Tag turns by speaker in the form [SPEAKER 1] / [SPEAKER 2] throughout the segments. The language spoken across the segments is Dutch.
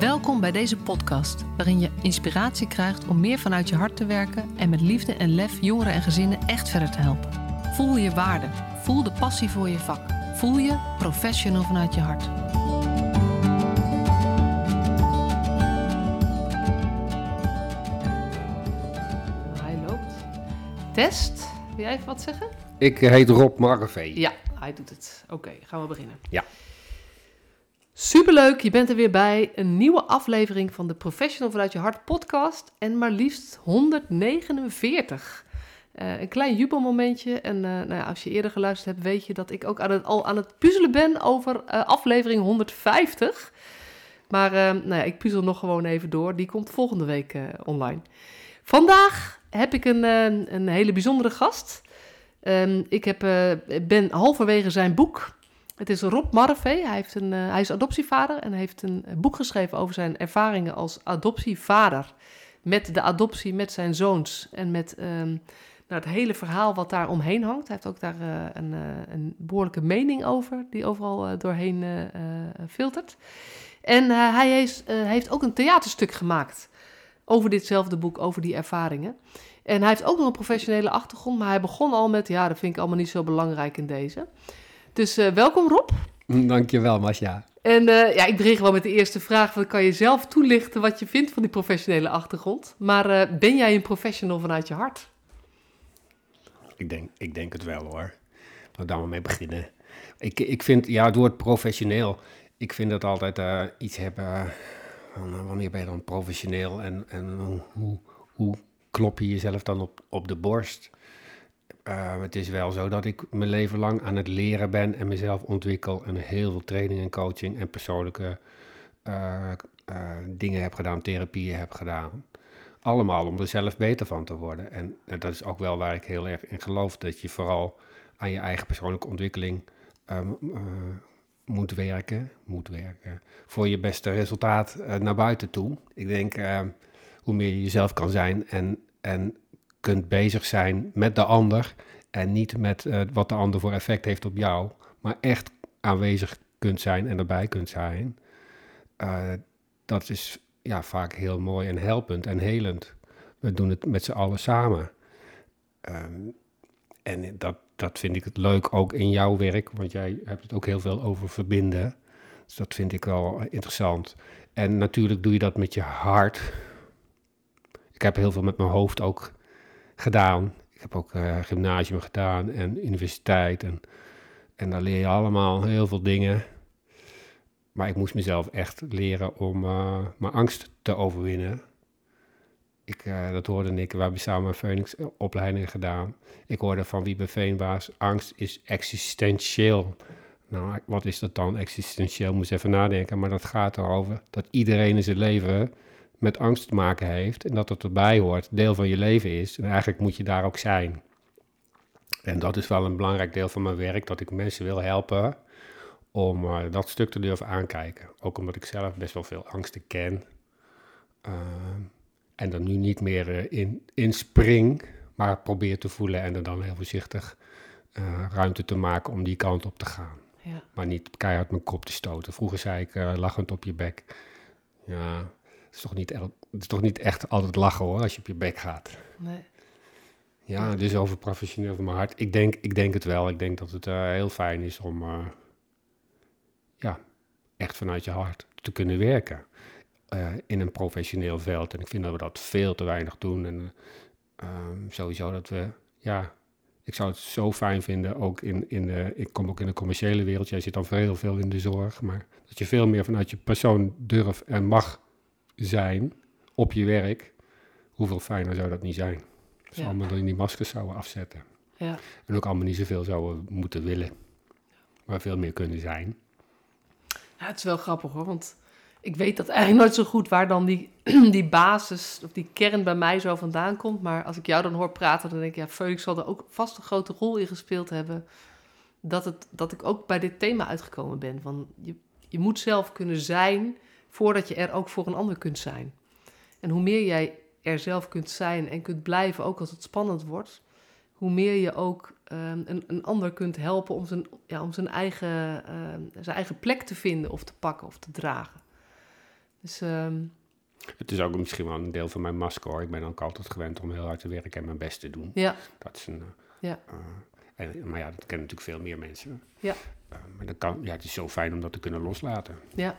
[SPEAKER 1] Welkom bij deze podcast, waarin je inspiratie krijgt om meer vanuit je hart te werken en met liefde en lef jongeren en gezinnen echt verder te helpen. Voel je waarde, voel de passie voor je vak, voel je professional vanuit je hart. Hij loopt. Test, wil jij even wat zeggen?
[SPEAKER 2] Ik heet Rob Marvee.
[SPEAKER 1] Ja, hij doet het. Oké, gaan we beginnen.
[SPEAKER 2] Ja.
[SPEAKER 1] Superleuk, je bent er weer bij. Een nieuwe aflevering van de Professional vanuit je hart podcast. En maar liefst 149. Eh, een klein jubelmomentje. En eh, nou ja, als je eerder geluisterd hebt, weet je dat ik ook aan het, al aan het puzzelen ben over eh, aflevering 150. Maar nou ja, ik puzzel nog gewoon even door. Die komt volgende week online. Vandaag heb ik een, een hele bijzondere gast. Ehm, ik heb, ben halverwege zijn boek. Het is Rob Marvee. Hij, eh, hij is adoptievader en heeft een boek geschreven over zijn ervaringen als adoptievader. Met de adoptie met zijn zoons en met ehm, nou, het hele verhaal wat daar omheen hangt. Hij heeft ook daar eh, een, eh, een behoorlijke mening over, die overal eh, doorheen eh, eh, filtert. En eh, hij eh, heeft ook een theaterstuk gemaakt over ditzelfde boek, over die ervaringen. En hij heeft ook nog een professionele achtergrond, maar hij begon al met, ja, dat vind ik allemaal niet zo belangrijk in deze. Dus eh, welkom Rob.
[SPEAKER 2] Dankjewel, Masja.
[SPEAKER 1] En eh, ja, ik begin gewoon met de eerste vraag. Dan kan je zelf toelichten wat je vindt van die professionele achtergrond. Maar eh, ben jij een professional vanuit je hart?
[SPEAKER 2] Ik denk, ik denk het wel hoor. Laten we daar maar mee beginnen. Ik, ik vind, ja, door het professioneel, ik vind dat altijd eh, iets hebben van wanneer ben je dan professioneel en, en hoe, hoe, hoe klop je jezelf dan op, op de borst? Eh, het is wel zo dat ik mijn leven lang aan het leren ben en mezelf ontwikkel en heel veel training en coaching en persoonlijke eh, eh, dingen heb gedaan, therapieën heb gedaan. Allemaal om er zelf beter van te worden. En, en dat is ook wel waar ik heel erg in geloof, dat je vooral aan je eigen persoonlijke ontwikkeling ehm, eh, moet werken, moet werken, voor je beste resultaat naar buiten toe. Ik denk, eh, hoe meer je jezelf kan zijn en, en kunt bezig zijn met de ander en niet met eh, wat de ander voor effect heeft op jou, maar echt aanwezig kunt zijn en erbij kunt zijn, eh, dat is ja, vaak heel mooi en helpend en helend. We doen het met z'n allen samen. Ehm, en dat, dat vind ik het leuk ook in jouw werk, want jij hebt het ook heel veel over verbinden. Dus dat vind ik wel interessant. En natuurlijk doe je dat met je hart. Ik heb heel veel met mijn hoofd ook gedaan. Ik heb ook eh, gymnasium gedaan en universiteit. En, en daar leer je allemaal heel veel dingen. Maar ik moest mezelf echt leren om eh, mijn angst te overwinnen. Ik, eh, dat hoorde ik, we hebben samen een Phoenix-opleiding gedaan. Ik hoorde van Wiebe Veenbaas, angst is existentieel. Nou, wat is dat dan, existentieel? Moest even nadenken, maar dat gaat erover dat iedereen in zijn leven met angst te maken heeft en dat het erbij hoort, deel van je leven is. En eigenlijk moet je daar ook zijn. En dat is wel een belangrijk deel van mijn werk, dat ik mensen wil helpen om eh, dat stuk te durven aankijken. Ook omdat ik zelf best wel veel angsten ken. Ehm, en er nu niet meer eh, in, in spring, maar probeer te voelen en er dan heel voorzichtig eh, ruimte te maken om die kant op te gaan.
[SPEAKER 1] Ja.
[SPEAKER 2] Maar niet keihard mijn kop te stoten. Vroeger zei ik eh, lachend op je bek. Ja, is, toch niet, het is toch niet echt altijd lachen hoor, als je op je bek gaat.
[SPEAKER 1] Nee.
[SPEAKER 2] Ja, dus over professioneel van mijn hart. Ik denk, ik denk het wel. Ik denk dat het eh, heel fijn is om eh, ja, echt vanuit je hart te kunnen werken eh, in een professioneel veld. En ik vind dat we dat veel te weinig doen. En eh, ehm, sowieso dat we, ja, ik zou het zo fijn vinden, ook in, in de, ik kom ook in de commerciële wereld, jij zit dan heel veel in de zorg, maar dat je veel meer vanuit je persoon durft en mag zijn op je werk. Hoeveel fijner zou dat niet zijn? Als we
[SPEAKER 1] Ja.
[SPEAKER 2] allemaal die maskers zouden afzetten.
[SPEAKER 1] Ja.
[SPEAKER 2] En ook allemaal niet zoveel zouden moeten willen. Maar veel meer kunnen zijn.
[SPEAKER 1] Ja, het is wel grappig hoor, want ik weet dat eigenlijk nooit zo goed waar dan die, die basis of die kern bij mij zo vandaan komt. Maar als ik jou dan hoor praten, dan denk ik, ja, Phoenix zal er ook vast een grote rol in gespeeld hebben. Dat, het, dat ik ook bij dit thema uitgekomen ben. Van je, je moet zelf kunnen zijn voordat je er ook voor een ander kunt zijn. En hoe meer jij er zelf kunt zijn en kunt blijven, ook als het spannend wordt, hoe meer je ook ehm, een, een ander kunt helpen om zijn, ja, om zijn, eigen, ehm, zijn eigen plek te vinden of te pakken of te dragen. Dus ehm,
[SPEAKER 2] Het is ook misschien wel een deel van mijn masker hoor. Ik ben ook altijd gewend om heel hard te werken en mijn best te doen.
[SPEAKER 1] ja,
[SPEAKER 2] Dat is een. eh,
[SPEAKER 1] Ja.
[SPEAKER 2] eh, en, maar ja, dat kennen natuurlijk veel meer mensen.
[SPEAKER 1] Ja.
[SPEAKER 2] Eh, maar dat kan, ja, het is zo fijn om dat te kunnen loslaten.
[SPEAKER 1] Ja,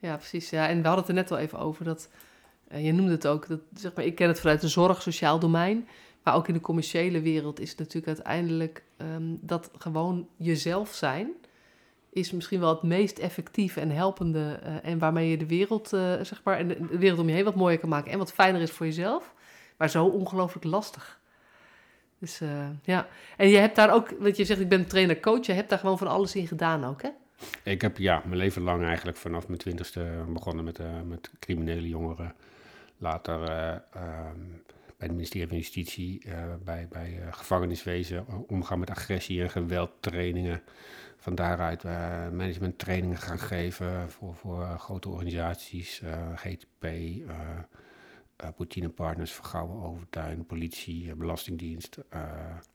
[SPEAKER 1] ja. precies. Ja. En we hadden het er net al even over dat, eh, je noemde het ook, dat, zeg maar, ik ken het vanuit de zorg, sociaal domein, maar ook in de commerciële wereld is het natuurlijk uiteindelijk ehm, dat gewoon jezelf zijn, is misschien wel het meest effectieve en helpende eh, en waarmee je de wereld, eh, zeg maar, en de, wereld om je heen wat mooier kan maken en wat fijner is voor jezelf, maar zo ongelooflijk lastig. Dus ja, en je hebt daar ook, want je zegt ik ben trainer-coach, je hebt daar gewoon van alles in gedaan ook, hè?
[SPEAKER 2] Ik heb ja, mijn leven lang eigenlijk vanaf mijn twintigste begonnen met, eh, met criminele jongeren. Later eh, ehm, bij het ministerie van Justitie, eh, bij, bij gevangeniswezen, omgaan met agressie en geweldtrainingen. Van daaruit managementtrainingen gaan geven voor, voor grote organisaties, GTP, eh eh Poutine-partners, Vergouwen Overtuin, politie, eh, belastingdienst. eh,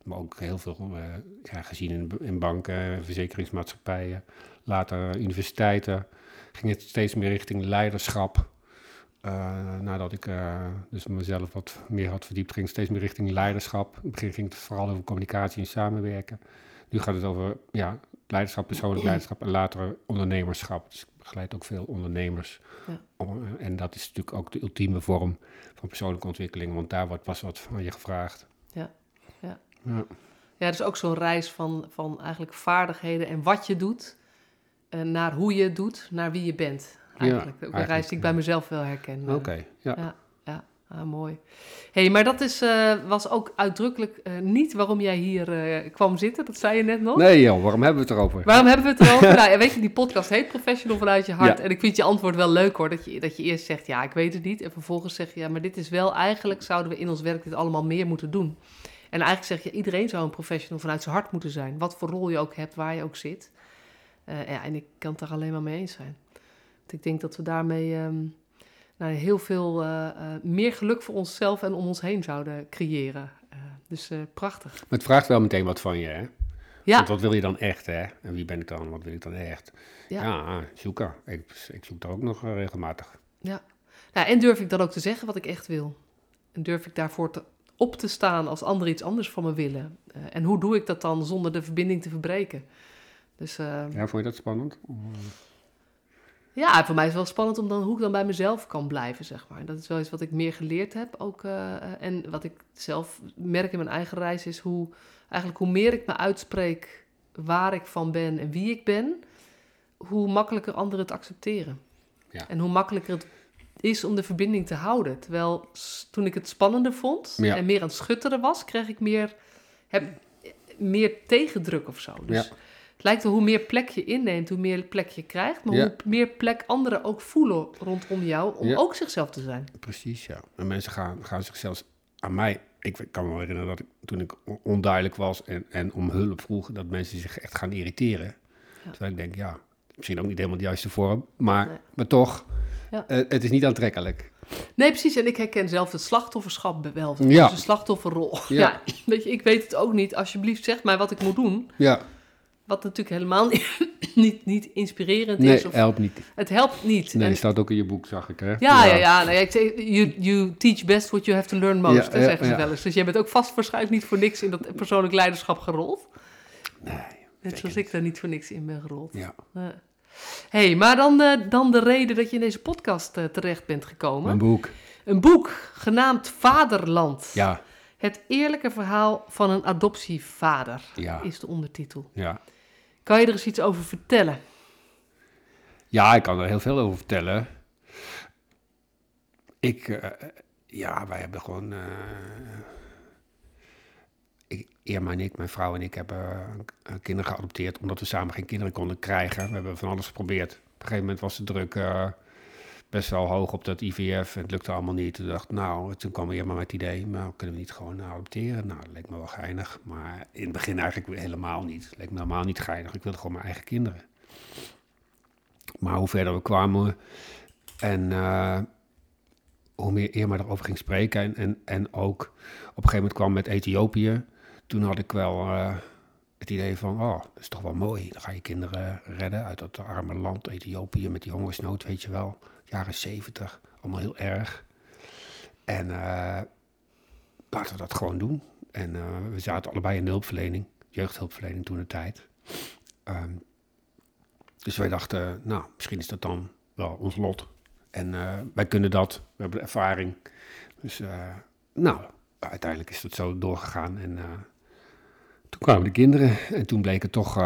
[SPEAKER 2] maar ook heel veel ja, gezien in, in banken, verzekeringsmaatschappijen. Later universiteiten. Ging het steeds meer richting leiderschap. Nadat ik dus mezelf wat meer had verdiept, ging het steeds meer richting leiderschap. In het begin ging het vooral over communicatie en samenwerken. Nu gaat het over ja, leiderschap, persoonlijk leiderschap en later ondernemerschap. Dus ik begeleid ook veel ondernemers.
[SPEAKER 1] Ja.
[SPEAKER 2] Eh, en dat is natuurlijk ook de ultieme vorm van persoonlijke ontwikkeling, want daar wordt pas wat van je gevraagd.
[SPEAKER 1] Ja, ja.
[SPEAKER 2] Ja.
[SPEAKER 1] Ja, dus ook zo'n reis van, van eigenlijk vaardigheden en wat je doet, eh, naar hoe je het doet, naar wie je bent. Eigenlijk. ook een reis die ik bij
[SPEAKER 2] ja.
[SPEAKER 1] mezelf wel herken.
[SPEAKER 2] Oké,
[SPEAKER 1] Eh,
[SPEAKER 2] ja.
[SPEAKER 1] Ah, mooi. hey, maar dat is, eh, was ook uitdrukkelijk eh, niet waarom jij hier eh, kwam zitten. Dat zei je net nog.
[SPEAKER 2] Nee joh, waarom hebben we het erover?
[SPEAKER 1] Waarom hebben we het erover? nou, weet je, die podcast heet Professional vanuit je hart.
[SPEAKER 2] Ja.
[SPEAKER 1] En ik vind je antwoord wel leuk hoor. Dat je, dat je eerst zegt, ja, ik weet het niet. En vervolgens zeg je, ja, maar dit is wel eigenlijk, zouden we in ons werk dit allemaal meer moeten doen. En eigenlijk zeg je, iedereen zou een professional vanuit zijn hart moeten zijn. Wat voor rol je ook hebt, waar je ook zit. Ja, en ik kan het daar alleen maar mee eens zijn. Want ik denk dat we daarmee ehm, nou, heel veel eh, eh, meer geluk voor onszelf en om ons heen zouden creëren. Eh, dus prachtig.
[SPEAKER 2] Maar het vraagt wel meteen wat van je, hè?
[SPEAKER 1] Ja,
[SPEAKER 2] Want wat wil je dan echt, hè? En wie ben ik dan? Wat wil ik dan echt?
[SPEAKER 1] Ja.
[SPEAKER 2] Ja, zoeken. Ik, ik zoek daar ook nog regelmatig.
[SPEAKER 1] Ja. Nou, en durf ik dan ook te zeggen wat ik echt wil? En durf ik daarvoor te, op te staan als anderen iets anders van me willen? En hoe doe ik dat dan zonder de verbinding te verbreken? Dus ja.
[SPEAKER 2] Ja, vond je dat spannend?
[SPEAKER 1] Voor mij is het wel spannend om dan, hoe ik dan bij mezelf kan blijven, zeg maar. Dat is wel iets wat ik meer geleerd heb ook. eh, eh, en wat ik zelf merk in mijn eigen reis is hoe, eigenlijk hoe meer ik me uitspreek waar ik van ben en wie ik ben, hoe makkelijker anderen het accepteren.
[SPEAKER 2] Ja.
[SPEAKER 1] En hoe makkelijker het is om de verbinding te houden. Terwijl toen ik het spannender vond
[SPEAKER 2] Ja.
[SPEAKER 1] en meer aan het schutteren was, kreeg ik meer, heb, meer tegendruk of zo. Dus
[SPEAKER 2] Ja.
[SPEAKER 1] Lijkt wel hoe meer plek je inneemt, hoe meer plek je krijgt. Maar
[SPEAKER 2] Ja.
[SPEAKER 1] hoe meer plek anderen ook voelen rondom jou om
[SPEAKER 2] Ja.
[SPEAKER 1] ook zichzelf te zijn.
[SPEAKER 2] Precies, ja. En mensen gaan, gaan zich zelfs aan mij... Ik kan me wel herinneren dat ik, toen ik on- onduidelijk was en, en om hulp vroeg... dat mensen zich echt gaan irriteren.
[SPEAKER 1] Ja.
[SPEAKER 2] Terwijl ik denk, ja, misschien ook niet helemaal de juiste vorm... maar,
[SPEAKER 1] Nee.
[SPEAKER 2] maar toch,
[SPEAKER 1] Ja.
[SPEAKER 2] eh, het is niet aantrekkelijk.
[SPEAKER 1] Nee, precies. En ik herken zelf het slachtofferschap wel.
[SPEAKER 2] Ja.
[SPEAKER 1] Dus de slachtofferrol.
[SPEAKER 2] Ja.
[SPEAKER 1] Ja. weet je, ik weet het ook niet. Alsjeblieft, zeg mij wat ik moet doen.
[SPEAKER 2] Ja,
[SPEAKER 1] Wat natuurlijk helemaal niet, niet, niet inspirerend
[SPEAKER 2] nee,
[SPEAKER 1] is. Of,
[SPEAKER 2] helpt niet.
[SPEAKER 1] het helpt niet.
[SPEAKER 2] Nee,
[SPEAKER 1] En-
[SPEAKER 2] staat ook in je boek, zag ik, hè?
[SPEAKER 1] ja, ja, ja. Nou, ja ik zeg, you, you teach best what you have to learn most,
[SPEAKER 2] Ja,
[SPEAKER 1] hè, zeggen ze wel eens. Dus jij bent ook vast waarschijnlijk niet voor niks in dat persoonlijk leiderschap gerold.
[SPEAKER 2] Nee,
[SPEAKER 1] Net zoals ik daar niet voor niks in ben gerold.
[SPEAKER 2] Ja,
[SPEAKER 1] hey, maar dan, eh, dan de reden dat je in deze podcast eh, terecht bent gekomen.
[SPEAKER 2] mijn boek.
[SPEAKER 1] Een boek genaamd Vaderland.
[SPEAKER 2] Ja,
[SPEAKER 1] Het eerlijke verhaal van een adoptievader
[SPEAKER 2] ja,
[SPEAKER 1] is de ondertitel.
[SPEAKER 2] ja.
[SPEAKER 1] Kan je er eens iets over vertellen?
[SPEAKER 2] Ja, ik kan er heel veel over vertellen. Ik, eh, ja, wij hebben gewoon. eh, ik, Irma en ik, mijn vrouw en ik, hebben eh, kinderen geadopteerd omdat we samen geen kinderen konden krijgen. We hebben van alles geprobeerd. Op een gegeven moment was de druk best wel hoog op dat IVF. Het lukte allemaal niet. Toen dacht ik, nou, toen kwam Irma met het idee, maar kunnen we niet gewoon adopteren? Nou, dat leek me wel geinig. Maar in het begin eigenlijk helemaal niet. Het leek me helemaal niet geinig. Ik wilde gewoon mijn eigen kinderen. Maar hoe verder we kwamen en eh, hoe meer Irma erover ging spreken en, en, en ook op een gegeven moment kwam met Ethiopië, toen had ik wel, eh, het idee van, oh, dat is toch wel mooi. Dan ga je kinderen redden uit dat arme land, Ethiopië, met die hongersnood, weet je wel. Jaren zeventig, allemaal heel erg. En uh, laten we dat gewoon doen. En uh, we zaten allebei in de hulpverlening, jeugdhulpverlening toen de tijd. Um, dus wij dachten, nou, misschien is dat dan wel ons lot. En uh, wij kunnen dat, we hebben ervaring. Dus nou, uiteindelijk is dat zo doorgegaan. En toen kwamen de kinderen en toen bleek het toch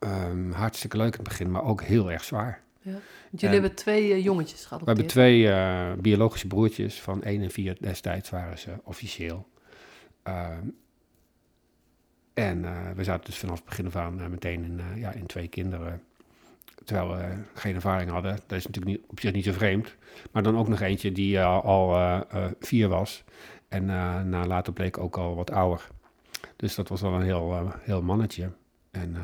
[SPEAKER 2] um, hartstikke leuk in het begin, maar ook heel erg zwaar.
[SPEAKER 1] Ja. Jullie en hebben twee uh, jongetjes gehad.
[SPEAKER 2] We hebben twee uh, biologische broertjes van 1 en 4 destijds waren ze officieel. Uh, en we zaten dus vanaf het begin af aan meteen in, ja, in twee kinderen. Terwijl we geen ervaring hadden. Dat is natuurlijk niet, op zich niet zo vreemd. Maar dan ook nog eentje die al vier was. En na later bleek ook al wat ouder. Dus dat was wel een heel, heel mannetje. En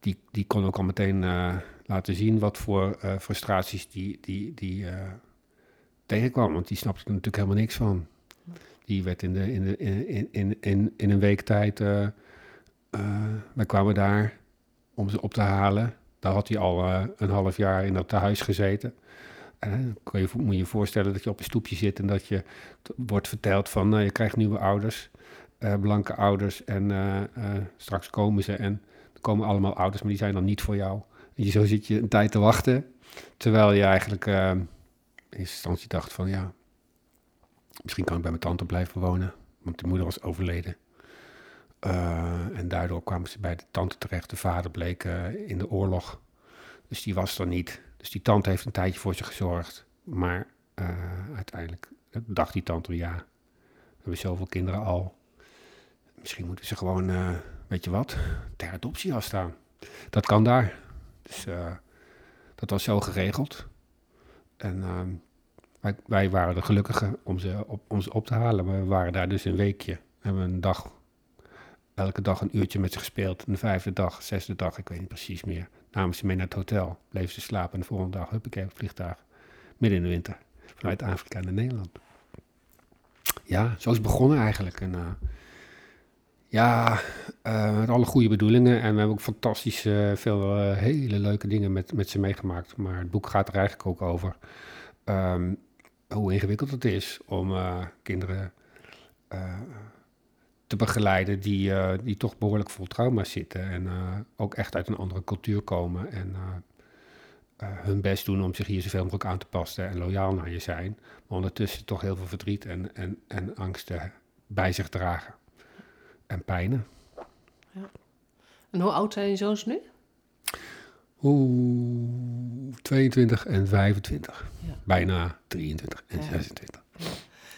[SPEAKER 2] die, die kon ook al meteen laten zien wat voor uh, frustraties die, die, die uh, tegenkwam. Want die snapte er natuurlijk helemaal niks van. Die werd in, de, in, de, in, in, in, in een week tijd. Uh, kwamen daar om ze op te halen. Daar had hij al een half jaar in dat huis gezeten. Je, moet je je voorstellen dat je op een stoepje zit en dat je wordt verteld van nou, je krijgt nieuwe ouders, blanke ouders en straks komen ze en er komen allemaal ouders, maar die zijn dan niet voor jou. Je, zo zit je een tijd te wachten. Terwijl je eigenlijk uh, in eerste instantie dacht van ja, misschien kan ik bij mijn tante blijven wonen. Want de moeder was overleden. Uh, en daardoor kwamen ze bij de tante terecht. De vader bleek uh, in de oorlog. Dus die was er niet. Dus die tante heeft een tijdje voor ze gezorgd. Maar uiteindelijk dacht die tante, ja, we hebben zoveel kinderen al. Misschien moeten ze gewoon, weet je wat, ter adoptie afstaan. Dat kan daar. Dus uh, dat was zo geregeld. En uh, wij, waren de gelukkige om ze, op, om op te halen. We waren daar dus een weekje. We hebben een dag, elke dag een uurtje met ze gespeeld. En de vijfde dag, zesde dag, ik weet niet precies meer. Namen ze mee naar het hotel, bleven ze slapen. En de volgende dag, huppakee, op het vliegtuig. Midden in de winter, vanuit Afrika naar Nederland. Ja, zo is het begonnen eigenlijk. En, uh, ja, uh, met alle goede bedoelingen. En we hebben ook fantastisch veel uh, hele leuke dingen met, met ze meegemaakt. Maar het boek gaat er eigenlijk ook over um, hoe ingewikkeld het is om kinderen te begeleiden die, die toch behoorlijk vol trauma zitten. En ook echt uit een andere cultuur komen. En hun best doen om zich hier zoveel mogelijk aan te passen en loyaal naar je zijn. Maar ondertussen toch heel veel verdriet en, en, en angsten bij zich dragen en pijnen.
[SPEAKER 1] Ja. En hoe oud zijn je zoons nu?
[SPEAKER 2] Oeh, 22 en 25. Ja. Bijna 23 en ja. 26.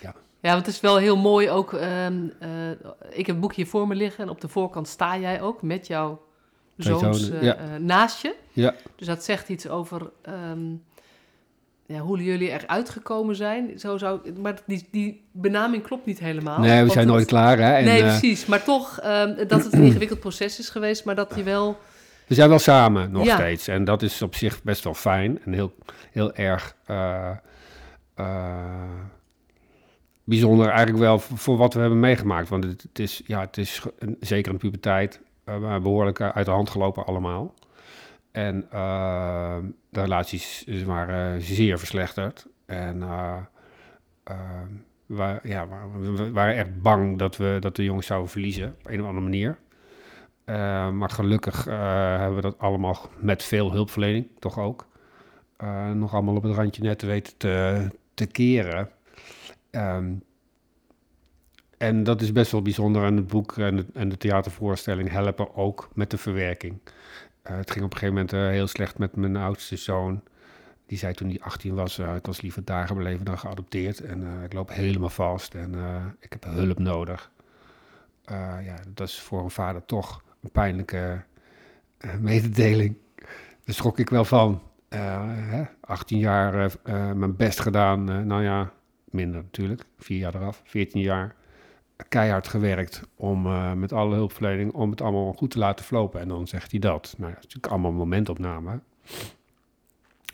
[SPEAKER 1] Ja. ja, want het is wel heel mooi ook. Um, uh, ik heb een boekje voor me liggen en op de voorkant sta jij ook met jouw zoons ja. uh, naast je.
[SPEAKER 2] Ja.
[SPEAKER 1] Dus dat zegt iets over um, ja, hoe jullie eruit gekomen zijn. Zo zou, maar die, die benaming klopt niet helemaal.
[SPEAKER 2] Nee, we zijn nooit klaar. Hè?
[SPEAKER 1] En, nee, uh, precies. Maar toch um, dat het een ingewikkeld proces is geweest, maar dat je wel...
[SPEAKER 2] We zijn wel samen nog ja. steeds. En dat is op zich best wel fijn en heel, heel erg uh, uh, bijzonder eigenlijk wel voor, wat we hebben meegemaakt. Want het, het is, ja, het is zeker in de puberteit behoorlijk uit de hand gelopen allemaal. En uh, de relaties waren zeer verslechterd. En uh, uh, we, ja, waren echt bang dat we dat de jongens zouden verliezen op een of andere manier. maar gelukkig hebben we dat allemaal met veel hulpverlening, toch ook. nog allemaal op het randje net weten te, te keren. Um, en dat is best wel bijzonder. En het boek en de, en de theatervoorstelling helpen ook met de verwerking. Uh, het ging op een gegeven moment uh, heel slecht met mijn oudste zoon. Die zei toen hij 18 was, uh, ik was liever daar gebleven dan geadopteerd. En ik loop helemaal vast en ik heb hulp nodig. ja, dat is voor een vader toch een pijnlijke mededeling. Daar schrok ik wel van. Hè? 18 jaar mijn best gedaan. nou ja, minder natuurlijk. Vier jaar eraf. 14 jaar keihard gewerkt om uh, met alle hulpverlening om het allemaal goed te laten verlopen. En dan zegt hij dat. Nou, is natuurlijk allemaal momentopname.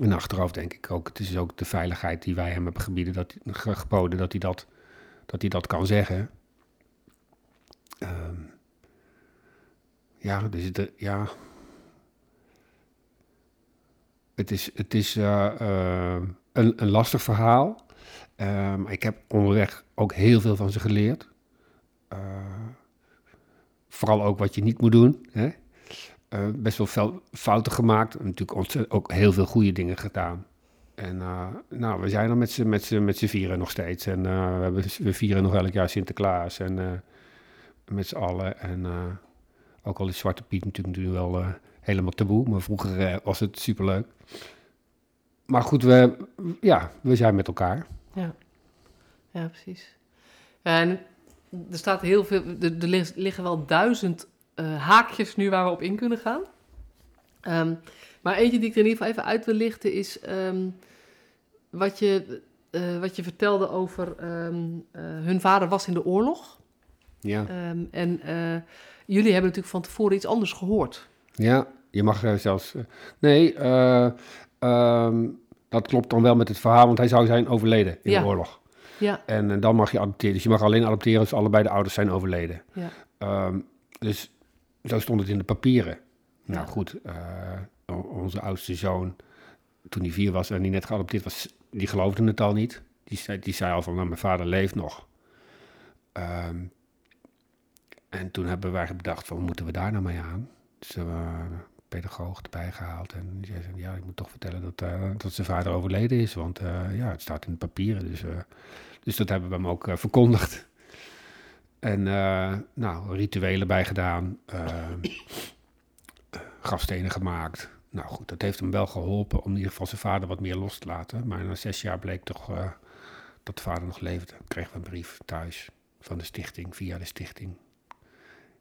[SPEAKER 2] En achteraf denk ik ook, het is ook de veiligheid die wij hem hebben gebieden, dat, geboden dat hij dat, dat, hij dat kan zeggen. Um, ja, er zitten, ja. Het is, het is eh, eh, een, een lastig verhaal. Eh, maar ik heb onderweg ook heel veel van ze geleerd. Eh, vooral ook wat je niet moet doen. Hè? Eh, best wel veel fouten gemaakt. Natuurlijk ook heel veel goede dingen gedaan. En eh, nou, we zijn er met z'n, met met vieren nog steeds. En we, we vieren nog elk jaar Sinterklaas. En met z'n allen. En ook al is Zwarte Piet natuurlijk nu wel helemaal taboe. Maar vroeger was het superleuk. Maar goed, we, ja, we zijn met elkaar.
[SPEAKER 1] Ja, ja precies. En er staat heel veel, er, er lig- liggen wel duizend eh, haakjes nu waar we op in kunnen gaan. Ehm, maar eentje die ik er in ieder geval even uit wil lichten is ehm, wat, je, eh, wat je vertelde over ehm, eh, hun vader was in de oorlog.
[SPEAKER 2] Ja,
[SPEAKER 1] en jullie hebben natuurlijk van tevoren iets anders gehoord.
[SPEAKER 2] ja je mag zelfs... nee, dat klopt dan wel met het verhaal, want hij zou zijn overleden in
[SPEAKER 1] Ja.
[SPEAKER 2] de oorlog.
[SPEAKER 1] Ja,
[SPEAKER 2] En eh, dan mag je adopteren. Dus je mag alleen adopteren als allebei de ouders zijn overleden.
[SPEAKER 1] ja,
[SPEAKER 2] Ehm, dus zo stond het in de papieren. Nou
[SPEAKER 1] Ja.
[SPEAKER 2] goed, eh, onze oudste zoon, toen hij vier was en die net geadopteerd was, die geloofde het al niet. Die zei, die zei al van, nou, mijn vader leeft nog. Ehm, en toen hebben wij bedacht van, moeten we daar nou mee aan? Dus een pedagoog erbij gehaald. En die zei, ja, ik moet toch vertellen dat, eh, dat zijn vader overleden is. Want eh, ja, het staat in de papieren. Dus, eh, dus dat hebben we hem ook verkondigd. En nou, rituelen bij gedaan. grafstenen gemaakt. Nou goed, dat heeft hem wel geholpen om in ieder geval zijn vader wat meer los te laten. Maar na zes jaar bleek toch dat de vader nog leefde. Kregen we een brief thuis van de stichting, via de stichting.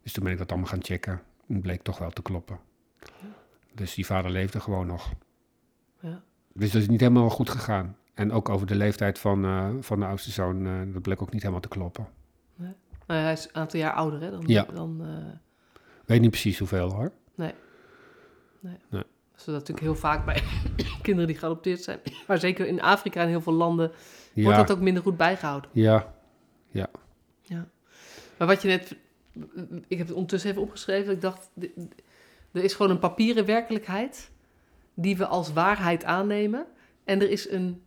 [SPEAKER 2] Dus toen ben ik dat allemaal gaan checken. En bleek toch wel te kloppen. Dus die vader leefde gewoon nog.
[SPEAKER 1] ja.
[SPEAKER 2] Dus dat is niet helemaal goed gegaan. En ook over de leeftijd van, eh, van de oudste zoon, eh, dat bleek ook niet helemaal te kloppen.
[SPEAKER 1] Nou ja, hij is een aantal jaar ouder hè, dan...
[SPEAKER 2] Ja.
[SPEAKER 1] dan eh,
[SPEAKER 2] Weet niet precies hoeveel hoor.
[SPEAKER 1] Dus dat natuurlijk heel vaak bij kinderen die geadopteerd zijn. Maar zeker in Afrika en heel veel landen
[SPEAKER 2] Ja,
[SPEAKER 1] wordt dat ook minder goed bijgehouden.
[SPEAKER 2] ja,
[SPEAKER 1] Maar wat je net... Ik heb het ondertussen even opgeschreven. Ik dacht, er is gewoon een papieren werkelijkheid... die we als waarheid aannemen. En er is een,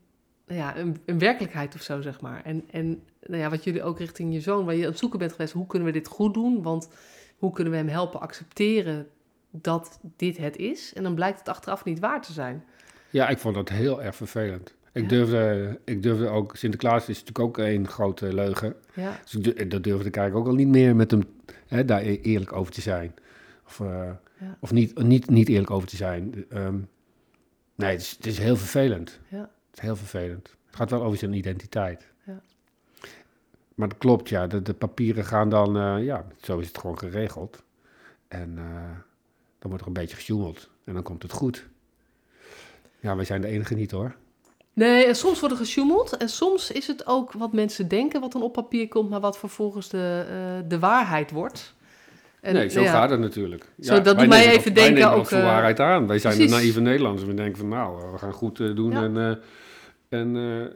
[SPEAKER 1] ja, een, een werkelijkheid of zo, zeg maar. En, en nou ja, wat jullie ook richting je zoon... waar je aan het zoeken bent geweest... hoe kunnen we dit goed doen? Want hoe kunnen we hem helpen accepteren dat dit het is? En dan blijkt het achteraf niet waar te zijn.
[SPEAKER 2] ja, ik vond dat heel erg vervelend. Ik,
[SPEAKER 1] Ja?
[SPEAKER 2] durfde, ik durfde ook, Sinterklaas is natuurlijk ook een grote leugen.
[SPEAKER 1] Ja,
[SPEAKER 2] Dus dat durfde ik eigenlijk ook al niet meer met hem hè, daar e- eerlijk over te zijn. Of, eh,
[SPEAKER 1] Ja.
[SPEAKER 2] of niet, niet, niet eerlijk over te zijn. Ehm, nee, het is, het is heel vervelend.
[SPEAKER 1] ja.
[SPEAKER 2] Het is heel vervelend. Het gaat wel over zijn identiteit.
[SPEAKER 1] Ja.
[SPEAKER 2] Maar dat klopt, ja. De, de papieren gaan dan, eh, ja, zo is het gewoon geregeld. En eh, dan wordt er een beetje gesjoemeld. En dan komt het goed. Ja, wij zijn de enige niet hoor.
[SPEAKER 1] Nee, en soms wordt er gesjoemeld. En soms is het ook wat mensen denken wat dan op papier komt, maar wat vervolgens de, eh, de waarheid wordt. En,
[SPEAKER 2] nee, zo
[SPEAKER 1] nou ja,
[SPEAKER 2] gaat het natuurlijk.
[SPEAKER 1] Zo, dat
[SPEAKER 2] wij
[SPEAKER 1] doet mij even
[SPEAKER 2] wij
[SPEAKER 1] denken
[SPEAKER 2] nemen
[SPEAKER 1] ook, eh,
[SPEAKER 2] waarheid aan. Wij zijn
[SPEAKER 1] precies.
[SPEAKER 2] de naïeve Nederlanders. We denken van nou, eh, we gaan goed eh, doen.
[SPEAKER 1] Ja.
[SPEAKER 2] En, eh, en eh,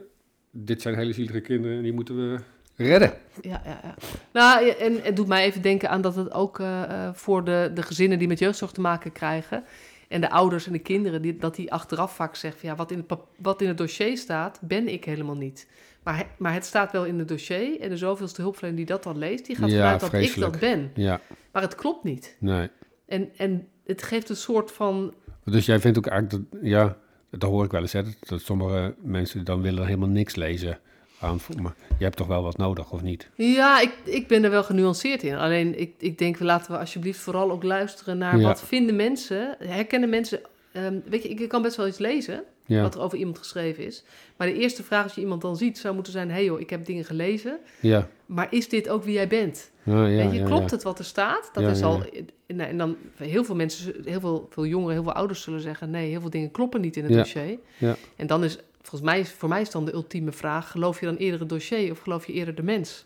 [SPEAKER 2] dit zijn hele zielige kinderen en die moeten we redden.
[SPEAKER 1] Ja, ja, ja. Nou, en het doet mij even denken aan dat het ook eh, eh, voor de, de gezinnen die met jeugdzorg te maken krijgen. En de ouders en de kinderen, die, dat die achteraf vaak zeggen: van, ja, wat in, het wat in het dossier staat, ben ik helemaal niet. Maar, maar het staat wel in het dossier. En de zoveelste hulpverlener die dat dan leest, die gaat
[SPEAKER 2] Ja,
[SPEAKER 1] vanuit dat
[SPEAKER 2] vreselijk.
[SPEAKER 1] ik dat ben.
[SPEAKER 2] Ja,
[SPEAKER 1] Maar het klopt niet.
[SPEAKER 2] nee.
[SPEAKER 1] En, en het geeft een soort van
[SPEAKER 2] Dus jij vindt ook eigenlijk dat, ja, dat hoor ik wel eens, hè, dat, sommige mensen dan willen helemaal niks lezen. Aan, maar je hebt toch wel wat nodig, of niet?
[SPEAKER 1] Ja, ik, ik ben er wel genuanceerd in. Alleen ik, ik denk, laten we alsjeblieft vooral ook luisteren naar
[SPEAKER 2] Ja.
[SPEAKER 1] wat vinden mensen, herkennen mensen. ehm, weet je, ik kan best wel iets lezen
[SPEAKER 2] Ja,
[SPEAKER 1] wat er over iemand geschreven is. Maar de eerste vraag als je iemand dan ziet zou moeten zijn: hé hey joh, ik heb dingen gelezen,
[SPEAKER 2] ja.
[SPEAKER 1] maar is dit ook wie jij bent?
[SPEAKER 2] ja, ja,
[SPEAKER 1] weet je, klopt het wat er staat? Dat is al. nou, en dan heel veel mensen, heel veel, veel jongeren, heel veel ouders zullen zeggen: nee, heel veel dingen kloppen niet in het dossier.
[SPEAKER 2] Ja.
[SPEAKER 1] En dan is volgens mij, voor mij is dan de ultieme vraag: geloof je dan eerder het dossier of geloof je eerder de mens?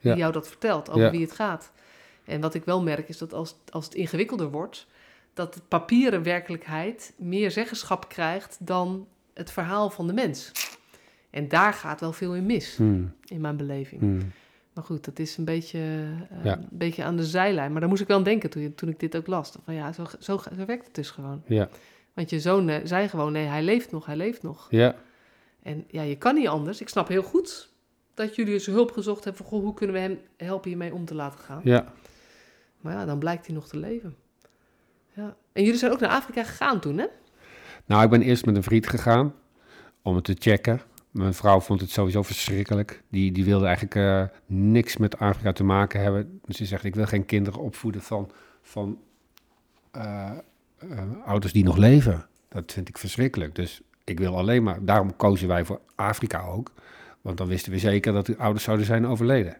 [SPEAKER 1] die jou dat vertelt, over wie het gaat. En wat ik wel merk is dat als, als het ingewikkelder wordt, dat de papieren werkelijkheid meer zeggenschap krijgt dan het verhaal van de mens. En daar gaat wel veel in mis,
[SPEAKER 2] Hmm,
[SPEAKER 1] in mijn beleving.
[SPEAKER 2] hmm.
[SPEAKER 1] Maar goed, dat is een beetje, eh,
[SPEAKER 2] Ja.
[SPEAKER 1] een beetje aan de zijlijn. Maar daar moest ik wel aan denken toen, toen ik dit ook las. Van ja, zo, zo, zo werkt het dus gewoon.
[SPEAKER 2] Ja,
[SPEAKER 1] Want je zoon eh, zei gewoon, nee, hij leeft nog, hij leeft nog.
[SPEAKER 2] ja,
[SPEAKER 1] En ja, je kan niet anders. Ik snap heel goed dat jullie dus hulp gezocht hebben van, goh, hoe kunnen we hem helpen hiermee om te laten gaan.
[SPEAKER 2] ja.
[SPEAKER 1] Maar ja, dan blijkt hij nog te leven. Ja. En jullie zijn ook naar Afrika gegaan toen, hè?
[SPEAKER 2] Nou, ik ben eerst met een vriend gegaan om het te checken. Mijn vrouw vond het sowieso verschrikkelijk. Die, die wilde eigenlijk eh, niks met Afrika te maken hebben. Dus ze zegt, ik wil geen kinderen opvoeden van, van eh, eh, ouders die nog leven. Dat vind ik verschrikkelijk. Dus ik wil alleen maar... Daarom kozen wij voor Afrika ook. Want dan wisten we zeker dat de ouders zouden zijn overleden.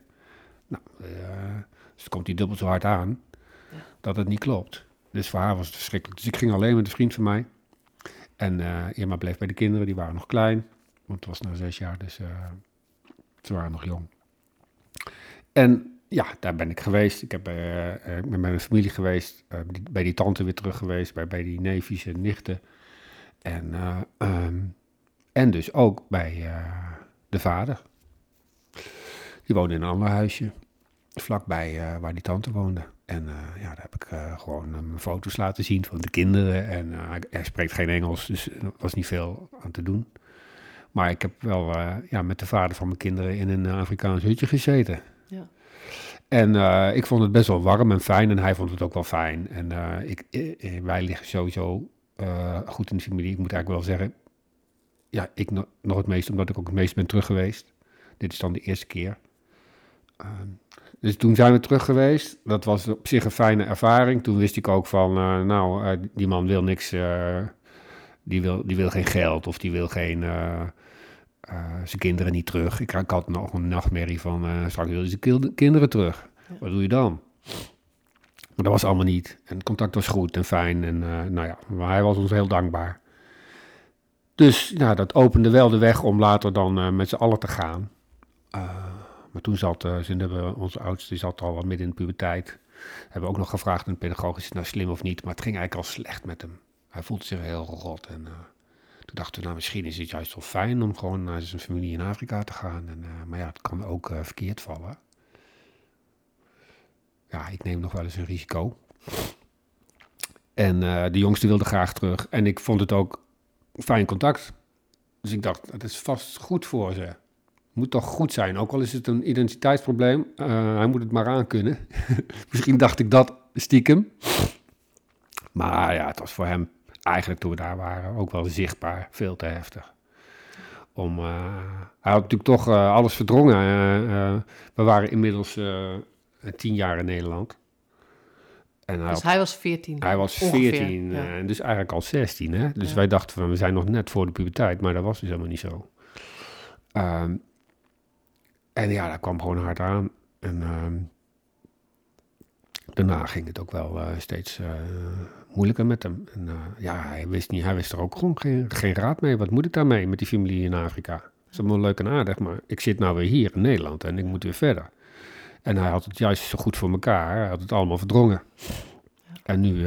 [SPEAKER 2] Nou, dus komt die dubbel zo hard aan
[SPEAKER 1] Ja.
[SPEAKER 2] dat het niet klopt. Dus voor haar was het verschrikkelijk. Dus ik ging alleen met een vriend van mij. En eh Irma bleef bij de kinderen, die waren nog klein. Want het was na zes jaar, dus eh, ze waren nog jong. En ja, daar ben ik geweest. Ik heb, eh, bij mijn familie geweest. bij die tante weer terug geweest. Bij, bij die neefjes en nichten. En, eh, ehm, en dus ook bij de vader. Die woonde in een ander huisje. Vlakbij waar die tante woonde. En eh, ja, daar heb ik eh, gewoon eh, mijn foto's laten zien van de kinderen. En hij- spreekt geen Engels, dus er was niet veel aan te doen. Maar ik heb wel ja, met de vader van mijn kinderen in een Afrikaans hutje gezeten.
[SPEAKER 1] Ja.
[SPEAKER 2] En ik vond het best wel warm en fijn en hij vond het ook wel fijn. En ik, wij liggen sowieso goed in de familie. Ik moet eigenlijk wel zeggen, ja, ik no- nog het meest, omdat ik ook het meest ben terug geweest. Dit is dan de eerste keer. Ehm, dus toen zijn we terug geweest. Dat was op zich een fijne ervaring. Toen wist ik ook van, eh, nou, eh, die man wil niks, eh, die, wil, die wil geen geld of die wil geen, zijn kinderen niet terug. Ik, ik had nog een nachtmerrie van, straks wil hij zijn kinderen terug. Wat doe je dan? Maar dat was allemaal niet. En het contact was goed en fijn. En nou ja, maar hij was ons heel dankbaar. Dus nou, dat opende wel de weg om later dan met z'n allen te gaan. Eh, maar toen zat, toen hebben onze oudste die zat al wat midden in de puberteit. Hebben we ook nog gevraagd aan pedagoog, is nou slim of niet? Maar het ging eigenlijk al slecht met hem. Hij voelde zich heel rot. En eh, toen dachten we, nou misschien is het juist wel fijn om gewoon naar zijn familie in Afrika te gaan. En, eh, maar ja, het kan ook verkeerd vallen. Ja, ik neem nog wel eens een risico. En de jongste wilde graag terug. En ik vond het ook fijn contact. Dus ik dacht, het is vast goed voor ze. Moet toch goed zijn, ook al is het een identiteitsprobleem. eh, hij moet het maar aankunnen. Misschien dacht ik dat stiekem. Maar ja, het was voor hem eigenlijk toen we daar waren ook wel zichtbaar veel te heftig. Om, eh, hij had natuurlijk toch eh, alles verdrongen. we waren inmiddels tien jaar in Nederland. En hij
[SPEAKER 1] Dus
[SPEAKER 2] had
[SPEAKER 1] hij was 14.
[SPEAKER 2] hij was
[SPEAKER 1] Ongeveer,
[SPEAKER 2] 14
[SPEAKER 1] ja.
[SPEAKER 2] eh, en dus eigenlijk al 16. Hè? Dus
[SPEAKER 1] Ja.
[SPEAKER 2] wij dachten van we zijn nog net voor de puberteit, maar dat was dus helemaal niet zo. Ehm, en ja, dat kwam gewoon hard aan. En ehm, daarna ging het ook wel eh, steeds eh, moeilijker met hem. En eh, ja, hij wist, niet, hij wist er ook gewoon geen, geen raad mee. Wat moet ik daarmee met die familie in Afrika? Dat is allemaal leuk en aardig, maar ik zit nou weer hier in Nederland en ik moet weer verder. En hij had het juist zo goed voor elkaar. Hij had het allemaal verdrongen. En nu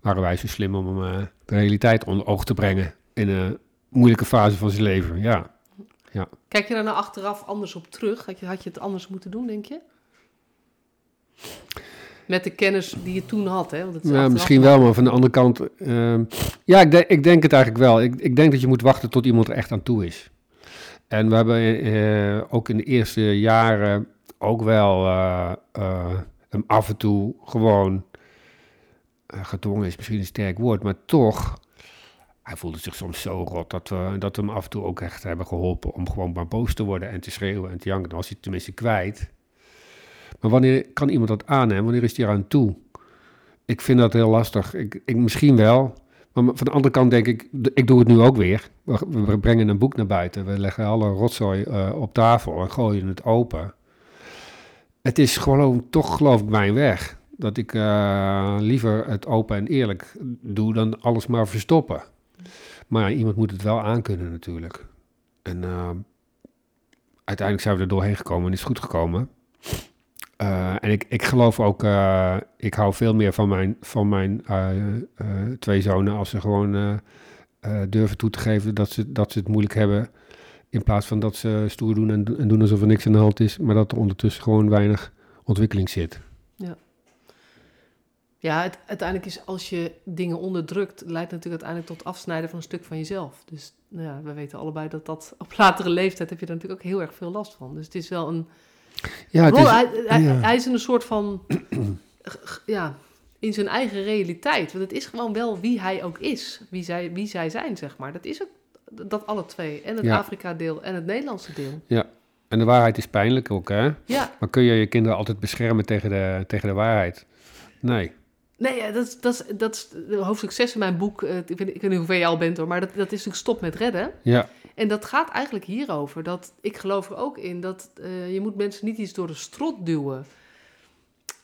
[SPEAKER 2] waren wij zo slim om hem de realiteit onder oog te brengen. In een moeilijke fase van zijn leven. Ja,
[SPEAKER 1] Kijk je daar nou achteraf anders op terug? Had je, had je het anders moeten doen, denk je? Met de kennis die je toen had, hè? Want het
[SPEAKER 2] ja misschien wel, maar van de andere kant. ehm, ja, ik, denk- ik denk het eigenlijk wel. Ik, ik denk dat je moet wachten tot iemand er echt aan toe is. En we hebben eh, ook in de eerste jaren ook wel eh, eh, hem af en toe gewoon gedwongen is misschien een sterk woord, maar toch. Hij voelde zich soms zo rot dat we, dat we hem af en toe ook echt hebben geholpen om gewoon maar boos te worden en te schreeuwen en te janken. Dan was hij tenminste kwijt. Maar wanneer kan iemand dat aannemen? Wanneer is hij eraan toe? Ik vind dat heel lastig. Ik, ik, misschien wel. Maar van de andere kant denk ik, ik doe het nu ook weer. We, we brengen een boek naar buiten. We leggen alle rotzooi eh, op tafel en gooien het open. Het is gewoon toch, geloof ik, mijn weg. Dat ik eh, liever het open en eerlijk doe dan alles maar verstoppen. Maar iemand moet het wel aankunnen natuurlijk. En eh, uiteindelijk zijn we er doorheen gekomen en is het goed gekomen. Eh, en ik, ik geloof ook, eh, ik hou veel meer van mijn, van mijn twee zonen als ze gewoon durven toe te geven dat ze, dat ze het moeilijk hebben In plaats van dat ze stoer doen en, en doen alsof er niks aan de hand is, maar dat er ondertussen gewoon weinig ontwikkeling zit.
[SPEAKER 1] Ja, het, uiteindelijk is als je dingen onderdrukt, leidt natuurlijk uiteindelijk tot afsnijden van een stuk van jezelf. Dus nou ja, we weten allebei dat dat op latere leeftijd heb je daar natuurlijk ook heel erg veel last van. Dus het is wel een.
[SPEAKER 2] Ja, het
[SPEAKER 1] Rol-
[SPEAKER 2] is,
[SPEAKER 1] hij, hij,
[SPEAKER 2] ja.
[SPEAKER 1] hij is in een soort van. ja, in zijn eigen realiteit. Want het is gewoon wel wie hij ook is. Wie zij, wie zij zijn, zeg maar. Dat is ook dat alle twee. En het
[SPEAKER 2] Ja.
[SPEAKER 1] Afrika-deel en het Nederlandse deel.
[SPEAKER 2] en de waarheid is pijnlijk ook, hè?
[SPEAKER 1] Ja,
[SPEAKER 2] Maar kun je je kinderen altijd beschermen tegen de, tegen de waarheid? Nee.
[SPEAKER 1] Nee, dat, is- dat, is- dat is hoofdstuk 6 in mijn boek. eh, ik, weet, ik weet niet hoe ver je al bent hoor, maar dat, dat is natuurlijk stop met redden.
[SPEAKER 2] Ja,
[SPEAKER 1] En dat gaat eigenlijk hierover. Dat, ik geloof er ook in dat eh, je moet mensen niet iets door de strot duwen.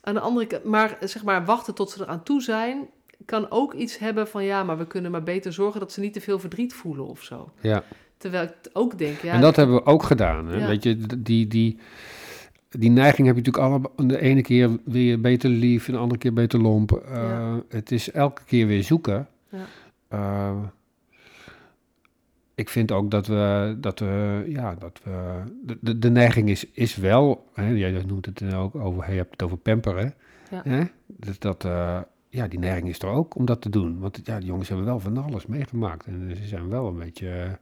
[SPEAKER 1] Aan de andere kant, maar zeg maar wachten tot ze eraan toe zijn, kan ook iets hebben van ja, maar we kunnen maar beter zorgen dat ze niet te veel verdriet voelen of zo.
[SPEAKER 2] ja.
[SPEAKER 1] Terwijl ik ook denk, ja,
[SPEAKER 2] en dat hebben we ook gedaan. Hè?
[SPEAKER 1] Ja.
[SPEAKER 2] Weet je, die, die, die neiging heb je natuurlijk alle. De ene keer wil je beter lief, en de andere keer beter lomp. Eh,
[SPEAKER 1] Ja.
[SPEAKER 2] Het is elke keer weer zoeken.
[SPEAKER 1] Ja.
[SPEAKER 2] Eh, ik vind ook dat we, dat we, ja, dat we, de, de, de neiging is, is wel, hè, jij noemt het dan ook over, je hebt het over pamperen,
[SPEAKER 1] Ja.
[SPEAKER 2] hè? Dus dat, eh, ja, die neiging is er ook om dat te doen. Want ja, die jongens hebben wel van alles meegemaakt en ze zijn wel een beetje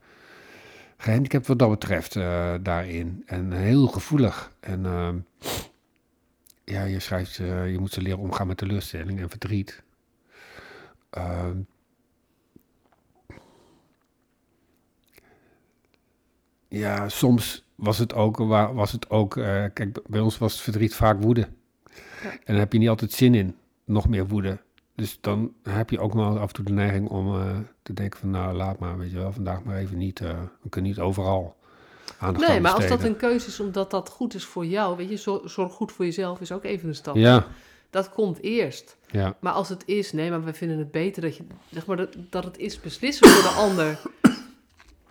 [SPEAKER 2] gehandicapt wat dat betreft eh, daarin. En heel gevoelig. En ehm, ja, je schrijft, eh, je moet ze leren omgaan met teleurstelling en verdriet. Ehm, ja, soms was het ook, wa- was het ook eh, kijk, bij ons was het verdriet vaak woede.
[SPEAKER 1] Ja.
[SPEAKER 2] En daar heb je niet altijd zin in, nog meer woede. Dus dan heb je ook wel af en toe de neiging om eh, te denken van, nou laat maar, weet je wel, vandaag maar even niet, eh, we kunnen niet overal aandacht
[SPEAKER 1] nee,
[SPEAKER 2] aan
[SPEAKER 1] maar als dat een keuze is omdat dat goed is voor jou, weet je, zor- zorg goed voor jezelf is ook even een stap.
[SPEAKER 2] Ja,
[SPEAKER 1] Dat komt eerst.
[SPEAKER 2] ja,
[SPEAKER 1] Maar als het is, nee, maar we vinden het beter dat je, zeg maar, dat, dat het is beslissen voor de ander.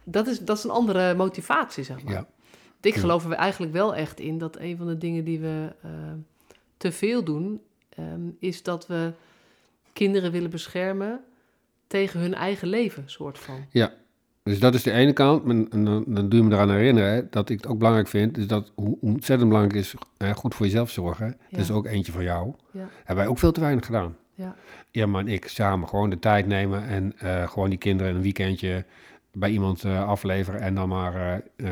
[SPEAKER 1] Dat is, dat is een andere motivatie, zeg maar.
[SPEAKER 2] ja.
[SPEAKER 1] Ik geloof er eigenlijk wel echt in dat een van de dingen die we eh, te veel doen, ehm, is dat we kinderen willen beschermen tegen hun eigen leven, soort van.
[SPEAKER 2] Dus dat is de ene kant. En en dan, dan doe je me eraan herinneren hè, dat ik het ook belangrijk vind. Is dat hoe ontzettend belangrijk is hè, goed voor jezelf zorgen. Dat is
[SPEAKER 1] Ja.
[SPEAKER 2] ook eentje van jou.
[SPEAKER 1] Ja.
[SPEAKER 2] Hebben wij ook veel te weinig gedaan.
[SPEAKER 1] Ja.
[SPEAKER 2] Irma en ik samen gewoon de tijd nemen en eh, gewoon die kinderen een weekendje bij iemand eh, afleveren en dan maar eh,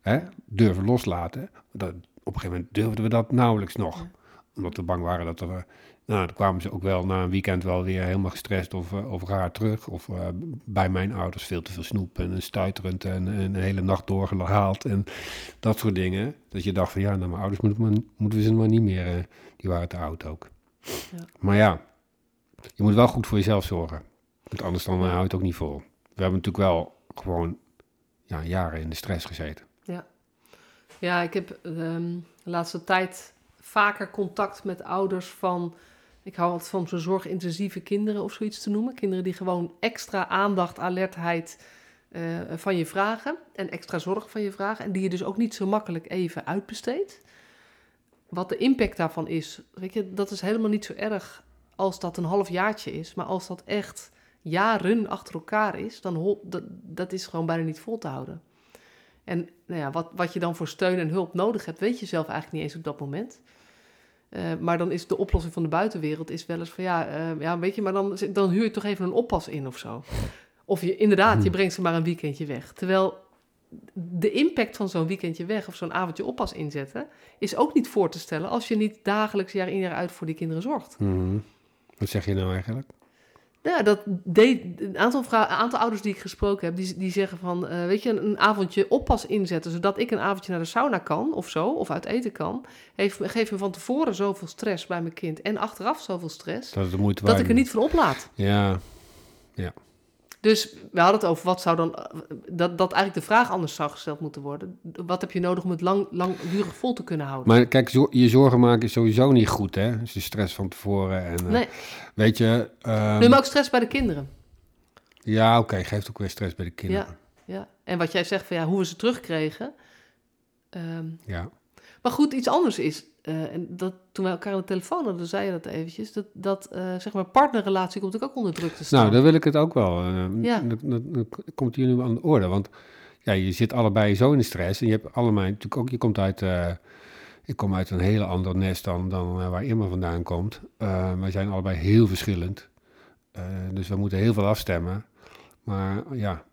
[SPEAKER 2] hè, durven loslaten. Dat, op een gegeven moment durfden we dat nauwelijks nog.
[SPEAKER 1] Ja.
[SPEAKER 2] Omdat we bang waren dat er... nou, dan kwamen ze ook wel na een weekend wel weer helemaal gestrest of, of raar terug. Of eh, bij mijn ouders veel te veel snoep en stuiterend en, en een hele nacht doorgehaald en dat soort dingen. Dat je dacht van ja, nou mijn ouders moeten, maar, moeten we ze maar niet meer... eh, die waren te oud ook.
[SPEAKER 1] Ja.
[SPEAKER 2] Maar ja, je moet wel goed voor jezelf zorgen. Want anders dan eh, hou je het ook niet vol. We hebben natuurlijk wel gewoon ja, jaren in de stress gezeten.
[SPEAKER 1] Ja, ik heb ehm, de laatste tijd vaker contact met ouders van. Ik hou altijd van zo'n zorgintensieve kinderen of zoiets te noemen. Kinderen die gewoon extra aandacht, alertheid eh, van je vragen. En extra zorg van je vragen. En die je dus ook niet zo makkelijk even uitbesteedt. Wat de impact daarvan is, dat is helemaal niet zo erg als dat een half jaartje is. Maar als dat echt jaren achter elkaar is, dan dat, dat is gewoon bijna niet vol te houden. En nou ja, wat, wat je dan voor steun en hulp nodig hebt, weet je zelf eigenlijk niet eens op dat moment. Eh, maar dan is de oplossing van de buitenwereld is wel eens van ja, eh, ja weet je, maar dan, dan huur je toch even een oppas in of zo. Of je inderdaad, je
[SPEAKER 2] Hmm.
[SPEAKER 1] brengt ze maar een weekendje weg. Terwijl de impact van zo'n weekendje weg of zo'n avondje oppas inzetten, is ook niet voor te stellen als je niet dagelijks jaar in jaar uit voor die kinderen zorgt.
[SPEAKER 2] Mhm. Wat zeg je nou eigenlijk?
[SPEAKER 1] Ja, dat deed, een aantal, een aantal ouders die ik gesproken heb, die, die zeggen van, eh, weet je, een, een avondje oppas inzetten, zodat ik een avondje naar de sauna kan of zo, of uit eten kan, heeft, geeft me van tevoren zoveel stress bij mijn kind en achteraf zoveel stress,
[SPEAKER 2] Dat het de moeite
[SPEAKER 1] dat ik er niet van oplaat.
[SPEAKER 2] Ja,
[SPEAKER 1] Dus we hadden het over wat zou dan, eh, dat, dat eigenlijk de vraag anders zou gesteld moeten worden. Wat heb je nodig om het lang, langdurig vol te kunnen houden?
[SPEAKER 2] maar kijk, je zorgen maken is sowieso niet goed, hè? Dus de stress van tevoren en... eh,
[SPEAKER 1] nee,
[SPEAKER 2] Weet je... ehm,
[SPEAKER 1] nee, maar ook stress bij de kinderen.
[SPEAKER 2] Ja, oké, geeft ook weer stress bij de kinderen.
[SPEAKER 1] Ja, en wat jij zegt van ja, hoe we ze terugkregen. ehm,
[SPEAKER 2] Ja.
[SPEAKER 1] Maar goed, iets anders is, eh, en dat, toen wij elkaar aan de telefoon hadden, zei je dat eventjes, dat, dat eh, zeg maar partnerrelatie komt natuurlijk ook onder druk te staan.
[SPEAKER 2] Nou, daar wil ik het ook wel. eh,
[SPEAKER 1] Ja.
[SPEAKER 2] dat, dat- dat komt hier nu aan de orde. Want ja, je zit allebei zo in de stress. En je hebt allebei natuurlijk ook, je komt uit, ik kom uit een hele ander nest dan, dan waar Irma vandaan komt. Wij zijn allebei heel verschillend. Dus we moeten heel veel afstemmen. Maar ja,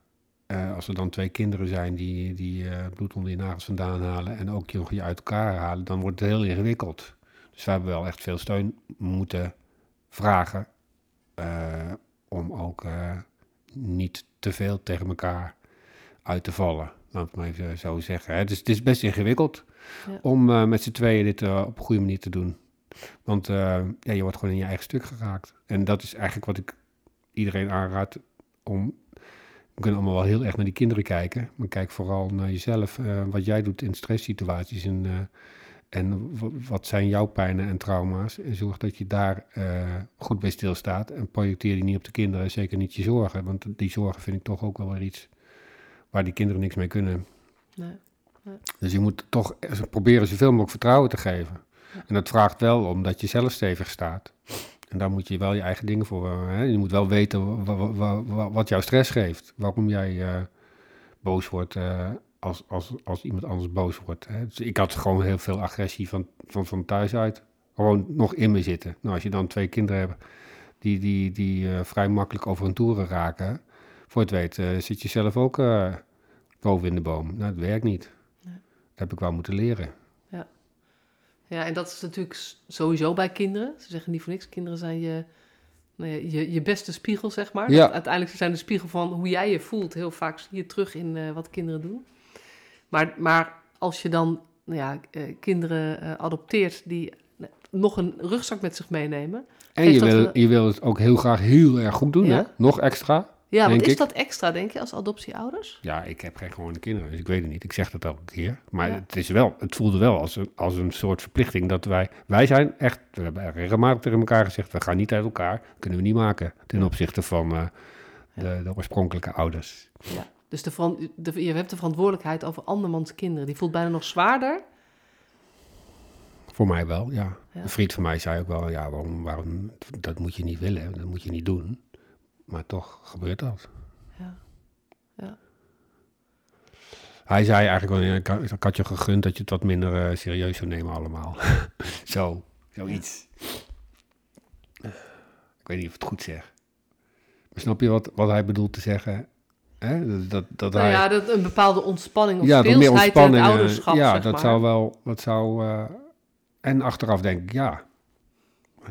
[SPEAKER 2] als er dan twee kinderen zijn die, die bloed onder je nagels vandaan halen en ook nog je uit elkaar halen, dan wordt het heel ingewikkeld. Dus we hebben wel echt veel steun moeten vragen om ook niet te veel tegen elkaar uit te vallen. Laat ik maar even zo zeggen. Hè. Dus het is best ingewikkeld ja. om uh, met z'n tweeën dit uh, op een goede manier te doen. Want uh, ja, je wordt gewoon in je eigen stuk geraakt. En dat is eigenlijk wat ik iedereen aanraad om... We kunnen allemaal wel heel erg naar die kinderen kijken. Maar kijk vooral naar jezelf. wat jij doet in stresssituaties. En, en wat zijn jouw pijnen en trauma's. En zorg dat je daar goed bij stilstaat. En projecteer die niet op de kinderen. Zeker niet je zorgen. Want die zorgen vind ik toch ook wel weer iets waar die kinderen niks mee kunnen. Nee. nee. Dus je moet toch proberen zoveel mogelijk vertrouwen te geven. En dat vraagt wel omdat je zelf stevig staat. En daar moet je wel je eigen dingen voor. Hè? Je moet wel weten wat jouw stress geeft. Waarom jij uh, boos wordt uh, als, als, als iemand anders boos wordt. Hè? Dus ik had gewoon heel veel agressie van, van, van thuis uit. Gewoon nog in me zitten. Nou, als je dan twee kinderen hebt die, die, die uh, vrij makkelijk over hun toeren raken voor het weet zit je zelf ook boven in de boom. Nou, dat werkt niet. Dat heb ik wel moeten leren.
[SPEAKER 1] Ja. en dat is natuurlijk sowieso bij kinderen. Ze zeggen niet voor niks, kinderen zijn je, nou ja, je, je beste spiegel, zeg maar. Ja. Uiteindelijk zijn de spiegel van hoe jij je voelt. Heel vaak zie je terug in uh, wat kinderen doen. Maar, maar als je dan nou ja, kinderen adopteert die nog een rugzak met zich meenemen...
[SPEAKER 2] En je wil, je wil het ook heel graag heel erg goed doen, ja. hè? Nog extra.
[SPEAKER 1] Ja, wat is dat extra, denk je, als adoptieouders?
[SPEAKER 2] Ja, ik heb geen gewone kinderen, dus ik weet het niet. Ik zeg dat elke keer. Maar het, is wel, het voelde wel als een, als een soort verplichting dat wij... Wij zijn echt, we hebben regelmatig tegen elkaar gezegd... we gaan niet uit elkaar, kunnen we niet maken... ten opzichte van uh, de, de, oorspronkelijke ouders.
[SPEAKER 1] Ja, dus de, de, je hebt de verantwoordelijkheid over andermans kinderen. Die voelt bijna nog zwaarder...
[SPEAKER 2] Voor mij wel, ja. ja. Een vriend van mij zei ook wel, ja, waarom, waarom, dat moet je niet willen, dat moet je niet doen. Maar toch gebeurt dat. Ja. ja. Hij zei eigenlijk wel, ik had je gegund dat je het wat minder uh, serieus zou nemen allemaal. Zo, zoiets. Ik weet niet of het goed zeg. Maar snap je wat, wat hij bedoelt te zeggen? Hè? Dat, dat
[SPEAKER 1] nou
[SPEAKER 2] hij...
[SPEAKER 1] ja, dat een bepaalde ontspanning of ja, meer ontspanning, in het ouderschap,
[SPEAKER 2] Ja,
[SPEAKER 1] zeg
[SPEAKER 2] dat
[SPEAKER 1] maar.
[SPEAKER 2] zou wel, dat zou... Uh, en achteraf denk ik, ja,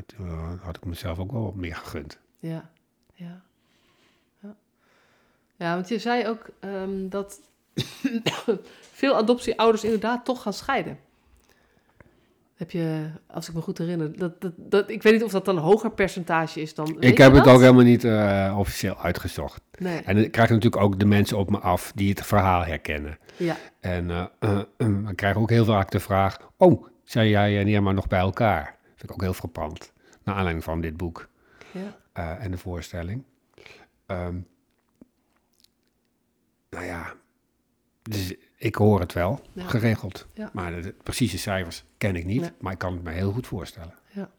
[SPEAKER 2] toen uh, had ik mezelf ook wel wat meer gegund.
[SPEAKER 1] Ja, ja. Ja, want je zei ook um, dat veel adoptieouders inderdaad toch gaan scheiden. Heb je, als ik me goed herinner, dat, dat, dat, ik weet niet of dat dan een hoger percentage is dan.
[SPEAKER 2] Ik heb het ook helemaal niet uh, officieel uitgezocht. Nee. En dan krijg natuurlijk ook de mensen op me af die het verhaal herkennen. Ja. En uh, uh, we krijgen ook heel vaak de vraag: Oh, zijn jij en Irma nog bij elkaar? Dat vind ik ook heel frappant. Naar aanleiding van dit boek ja. en de voorstelling. Um, nou ja, dus ik hoor het wel, geregeld. Maar de, precieze cijfers ken ik niet, maar ik kan het me heel goed voorstellen.
[SPEAKER 1] Ja,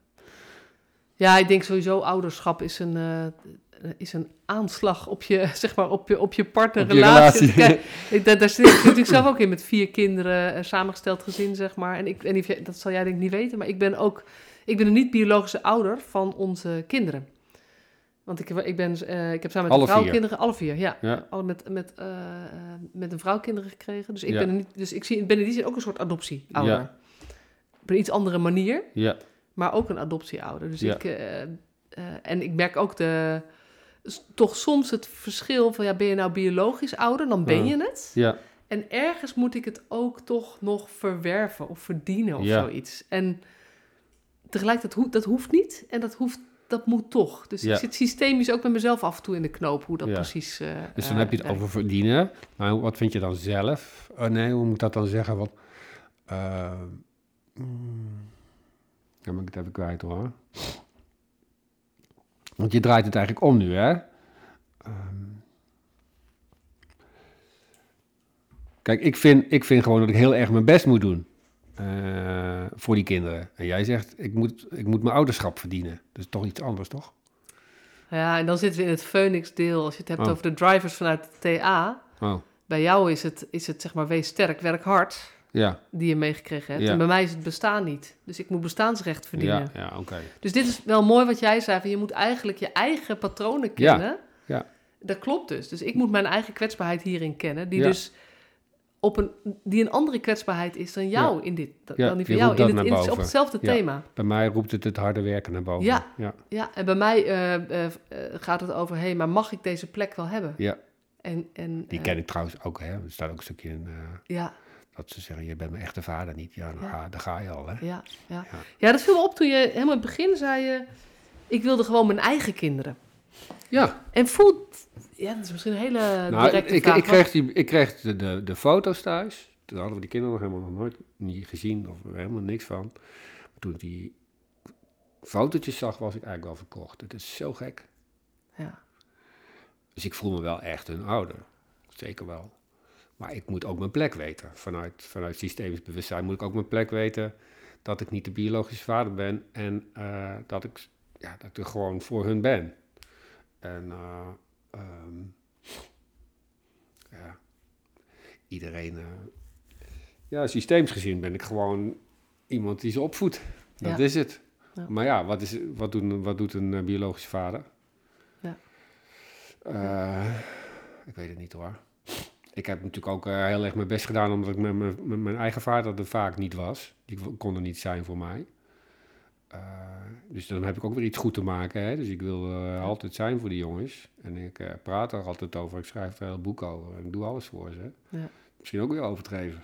[SPEAKER 1] ja ik denk sowieso ouderschap is een, uh, is een aanslag op je, zeg maar, op je, op je partnerrelatie. Kijk, daar, daar zit ik natuurlijk zelf ook in met vier kinderen, een samengesteld gezin, zeg maar. En ik, en dat zal jij denk ik niet weten, maar ik ben ook, ik ben een niet-biologische ouder van onze kinderen. Want ik, ik, ben, uh, ik heb samen met alle een vrouw vier. kinderen, alle vier, ja. ja. Alle met, met, uh, met een vrouw kinderen gekregen. Dus ik, ja. ben, niet, dus ik zie, ben in die zin ook een soort adoptieouder. Ja. Op een iets andere manier, ja. maar ook een adoptieouder. Dus ik, uh, en ik merk ook de, toch soms het verschil van, ja, ben je nou biologisch ouder? Dan ben je het. Ja. En ergens moet ik het ook toch nog verwerven of verdienen of zoiets. En tegelijkertijd, dat hoeft niet en dat hoeft dat moet toch. Dus ik zit systemisch ook met mezelf af en toe in de knoop, hoe dat ja. precies. Uh,
[SPEAKER 2] dus dan uh, heb je het over verdienen. Maar wat vind je dan zelf? Uh, nee, hoe moet ik dat dan zeggen? Wat, mm, ja, maar ik het even kwijt hoor. Want je draait het eigenlijk om nu, hè? Um, kijk, ik vind, ik vind gewoon dat ik heel erg mijn best moet doen. Uh, voor die kinderen. En jij zegt, ik moet, ik moet mijn ouderschap verdienen. Dat is toch iets anders, toch?
[SPEAKER 1] Ja, en dan zitten we in het Phoenix-deel. Als je het hebt oh. over de drivers vanuit de TA. Oh. bij jou is het, is het zeg maar, wees sterk, werk hard,
[SPEAKER 2] Ja,
[SPEAKER 1] die je meegekregen hebt.
[SPEAKER 2] Ja.
[SPEAKER 1] En bij mij is het bestaan niet. Dus ik moet bestaansrecht verdienen.
[SPEAKER 2] ja, ja oké.
[SPEAKER 1] Dus dit is wel mooi wat jij zei, van je moet eigenlijk je eigen patronen
[SPEAKER 2] Ja,
[SPEAKER 1] kennen.
[SPEAKER 2] ja.
[SPEAKER 1] Dat klopt dus. Dus ik moet mijn eigen kwetsbaarheid hierin kennen, die
[SPEAKER 2] Ja.
[SPEAKER 1] dus op een, die een andere kwetsbaarheid is dan jou in dit, dan
[SPEAKER 2] Ja,
[SPEAKER 1] die van jou, in het,
[SPEAKER 2] naar
[SPEAKER 1] in het- op hetzelfde
[SPEAKER 2] Ja.
[SPEAKER 1] thema.
[SPEAKER 2] Bij mij roept het het harde werken naar boven.
[SPEAKER 1] Ja.
[SPEAKER 2] ja,
[SPEAKER 1] Ja, en bij mij eh, eh, eh, gaat het over, hé, hey, maar mag ik deze plek wel hebben?
[SPEAKER 2] ja.
[SPEAKER 1] En, en,
[SPEAKER 2] Die ken ik trouwens ook, hè. Er staat ook een stukje in
[SPEAKER 1] Ja,
[SPEAKER 2] dat ze zeggen, je bent mijn echte vader niet. Ja, dan,
[SPEAKER 1] Ja.
[SPEAKER 2] Ga, dan ga je al, hè.
[SPEAKER 1] ja, ja.
[SPEAKER 2] Ja.
[SPEAKER 1] Ja, dat viel me op toen je helemaal in het begin zei je... Ik wilde gewoon mijn eigen kinderen.
[SPEAKER 2] Ja,
[SPEAKER 1] En voelt... Ja, dat is misschien een hele
[SPEAKER 2] nou,
[SPEAKER 1] directe
[SPEAKER 2] ik,
[SPEAKER 1] vraag.
[SPEAKER 2] ik kreeg, die, ik kreeg de, de, de foto's thuis. Toen hadden we die kinderen nog helemaal nog nooit niet gezien of helemaal niks van. Maar toen ik die fotootjes zag, was ik eigenlijk wel verkocht. Het is zo gek.
[SPEAKER 1] Ja,
[SPEAKER 2] Dus ik voel me wel echt een ouder. Zeker wel. Maar ik moet ook mijn plek weten. Vanuit, vanuit systemisch bewustzijn moet ik ook mijn plek weten dat ik niet de biologische vader ben en eh, dat, ik, ja, dat ik er gewoon voor hun ben. En eh, ehm, ja, iedereen, eh, ja, systeemisch gezien ben ik gewoon iemand die ze opvoedt. Dat
[SPEAKER 1] Ja.
[SPEAKER 2] is het.
[SPEAKER 1] Ja.
[SPEAKER 2] Maar ja, wat, is, wat, doet, een- wat doet een eh, biologische vader?
[SPEAKER 1] Ja.
[SPEAKER 2] Ik weet het niet hoor. Ik heb natuurlijk ook heel erg mijn best gedaan omdat ik met mijn, eigen vader er vaak niet was. Die kon er niet zijn voor mij. Eh, dus dan heb ik ook weer iets goed te maken. Hè? Dus ik wil eh, altijd zijn voor die jongens. En ik eh, praat er altijd over. Ik schrijf er een heel boek over. En ik doe alles voor ze.
[SPEAKER 1] Ja.
[SPEAKER 2] Misschien ook weer overdreven.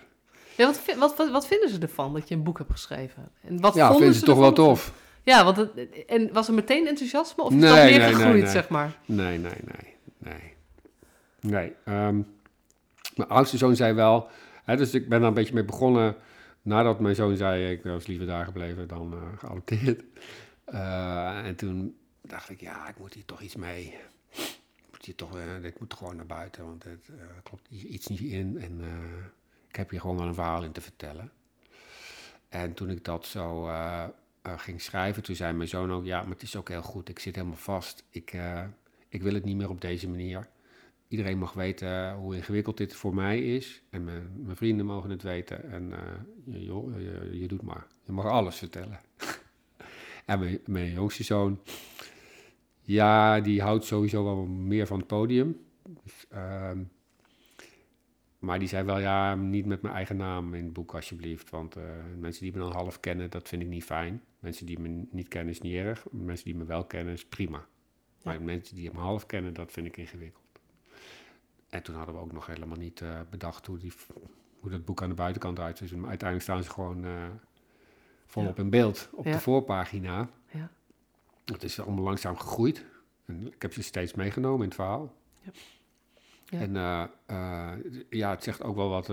[SPEAKER 1] ja wat, wat, wat, wat vinden ze ervan dat je een boek hebt geschreven? En wat
[SPEAKER 2] ja, vinden ze toch wel tof.
[SPEAKER 1] Ja, want het, en was er meteen enthousiasme of is
[SPEAKER 2] Nee,
[SPEAKER 1] dat meer
[SPEAKER 2] nee,
[SPEAKER 1] gegroeid,
[SPEAKER 2] nee.
[SPEAKER 1] zeg maar?
[SPEAKER 2] Nee, nee, nee, nee. Nee. ehm, mijn oudste zoon zei wel, hè, dus ik ben daar een beetje mee begonnen nadat mijn zoon zei, ik was liever daar gebleven dan eh, geadopteerd. Eh, en toen dacht ik, ja, ik moet hier toch iets mee. Ik moet hier toch, eh, dit moet gewoon naar buiten, want het eh, klopt iets niet in. En eh, ik heb hier gewoon wel een verhaal in te vertellen. En toen ik dat zo eh, eh, ging schrijven, toen zei mijn zoon ook, ja, maar het is ook heel goed. Ik zit helemaal vast. Ik, eh, ik wil het niet meer op deze manier. Iedereen mag weten hoe ingewikkeld dit voor mij is. En mijn, mijn vrienden mogen het weten. En eh, je, joh, je, je doet maar. Je mag alles vertellen. en mijn, mijn jongste zoon, ja, die houdt sowieso wel meer van het podium. Dus, ehm, maar die zei wel, ja, niet met mijn eigen naam in het boek alsjeblieft. Want eh, mensen die me dan half kennen, dat vind ik niet fijn. Mensen die me niet kennen is niet erg. Mensen die me wel kennen is prima. Maar mensen die me half kennen, dat vind ik ingewikkeld. En toen hadden we ook nog helemaal niet eh, bedacht hoe, die, hoe dat boek aan de buitenkant eruit ziet. Maar uiteindelijk staan ze gewoon eh, volop in beeld op
[SPEAKER 1] Ja.
[SPEAKER 2] de voorpagina.
[SPEAKER 1] Ja.
[SPEAKER 2] Het is allemaal langzaam gegroeid. En ik heb ze steeds meegenomen in het verhaal.
[SPEAKER 1] Ja. Ja.
[SPEAKER 2] En eh, ja, het zegt ook wel wat.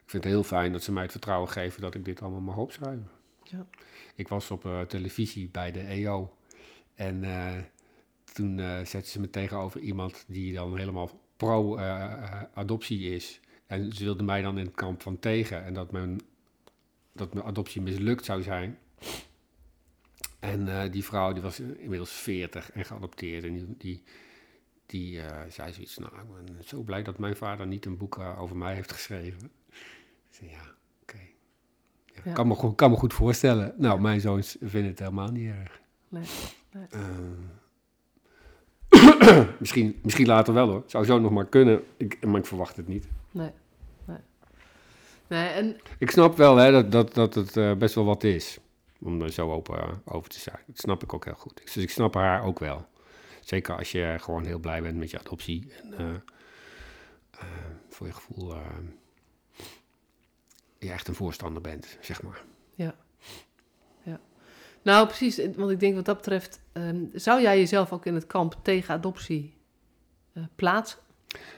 [SPEAKER 2] ik vind het heel fijn dat ze mij het vertrouwen geven dat ik dit allemaal mag opschrijven.
[SPEAKER 1] Ja.
[SPEAKER 2] Ik was op televisie bij de EO. En toen eh zetten ze me tegenover iemand die dan helemaal pro-adoptie is. En ze wilden mij dan in het kamp van tegen. En dat mijn, dat mijn adoptie mislukt zou zijn. En eh, die vrouw die was inmiddels 40 en geadopteerd. En die, die, die eh, zei zoiets, nou, ik ben zo blij dat mijn vader niet een boek eh, over mij heeft geschreven. Ik zei, ja, oké. Ja,
[SPEAKER 1] Ja.
[SPEAKER 2] Kan, me, goed- kan me goed voorstellen. Nou, mijn zoons vinden het helemaal niet erg.
[SPEAKER 1] Nee, nee.
[SPEAKER 2] Eh, misschien, misschien later wel hoor. Zou zo nog maar kunnen. Ik, maar ik verwacht het niet.
[SPEAKER 1] Nee, nee. Nee, en
[SPEAKER 2] Ik snap wel hè, dat, dat, dat het eh, best wel wat is. Om er zo open eh, over te zijn. Dat snap ik ook heel goed. Dus ik snap haar ook wel. Zeker als je gewoon heel blij bent met je adoptie. En eh, voor je gevoel je echt een voorstander bent, zeg maar.
[SPEAKER 1] ja. Nou, precies. Want ik denk wat dat betreft, ehm, zou jij jezelf ook in het kamp tegen adoptie eh, plaatsen?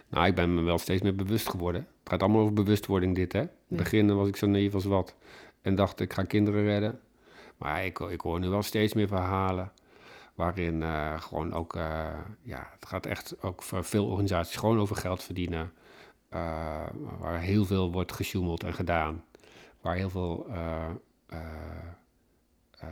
[SPEAKER 2] Nou, ik ben me wel steeds meer bewust geworden. Het gaat allemaal over bewustwording dit, hè. In het begin was ik zo naïef als wat. En dacht, ik ga kinderen redden. Maar ik, ik hoor nu wel steeds meer verhalen... waarin eh, gewoon ook... eh, ja, het gaat echt ook voor veel organisaties gewoon over geld verdienen. waar heel veel wordt gesjoemeld en gedaan. Waar heel veel... eh,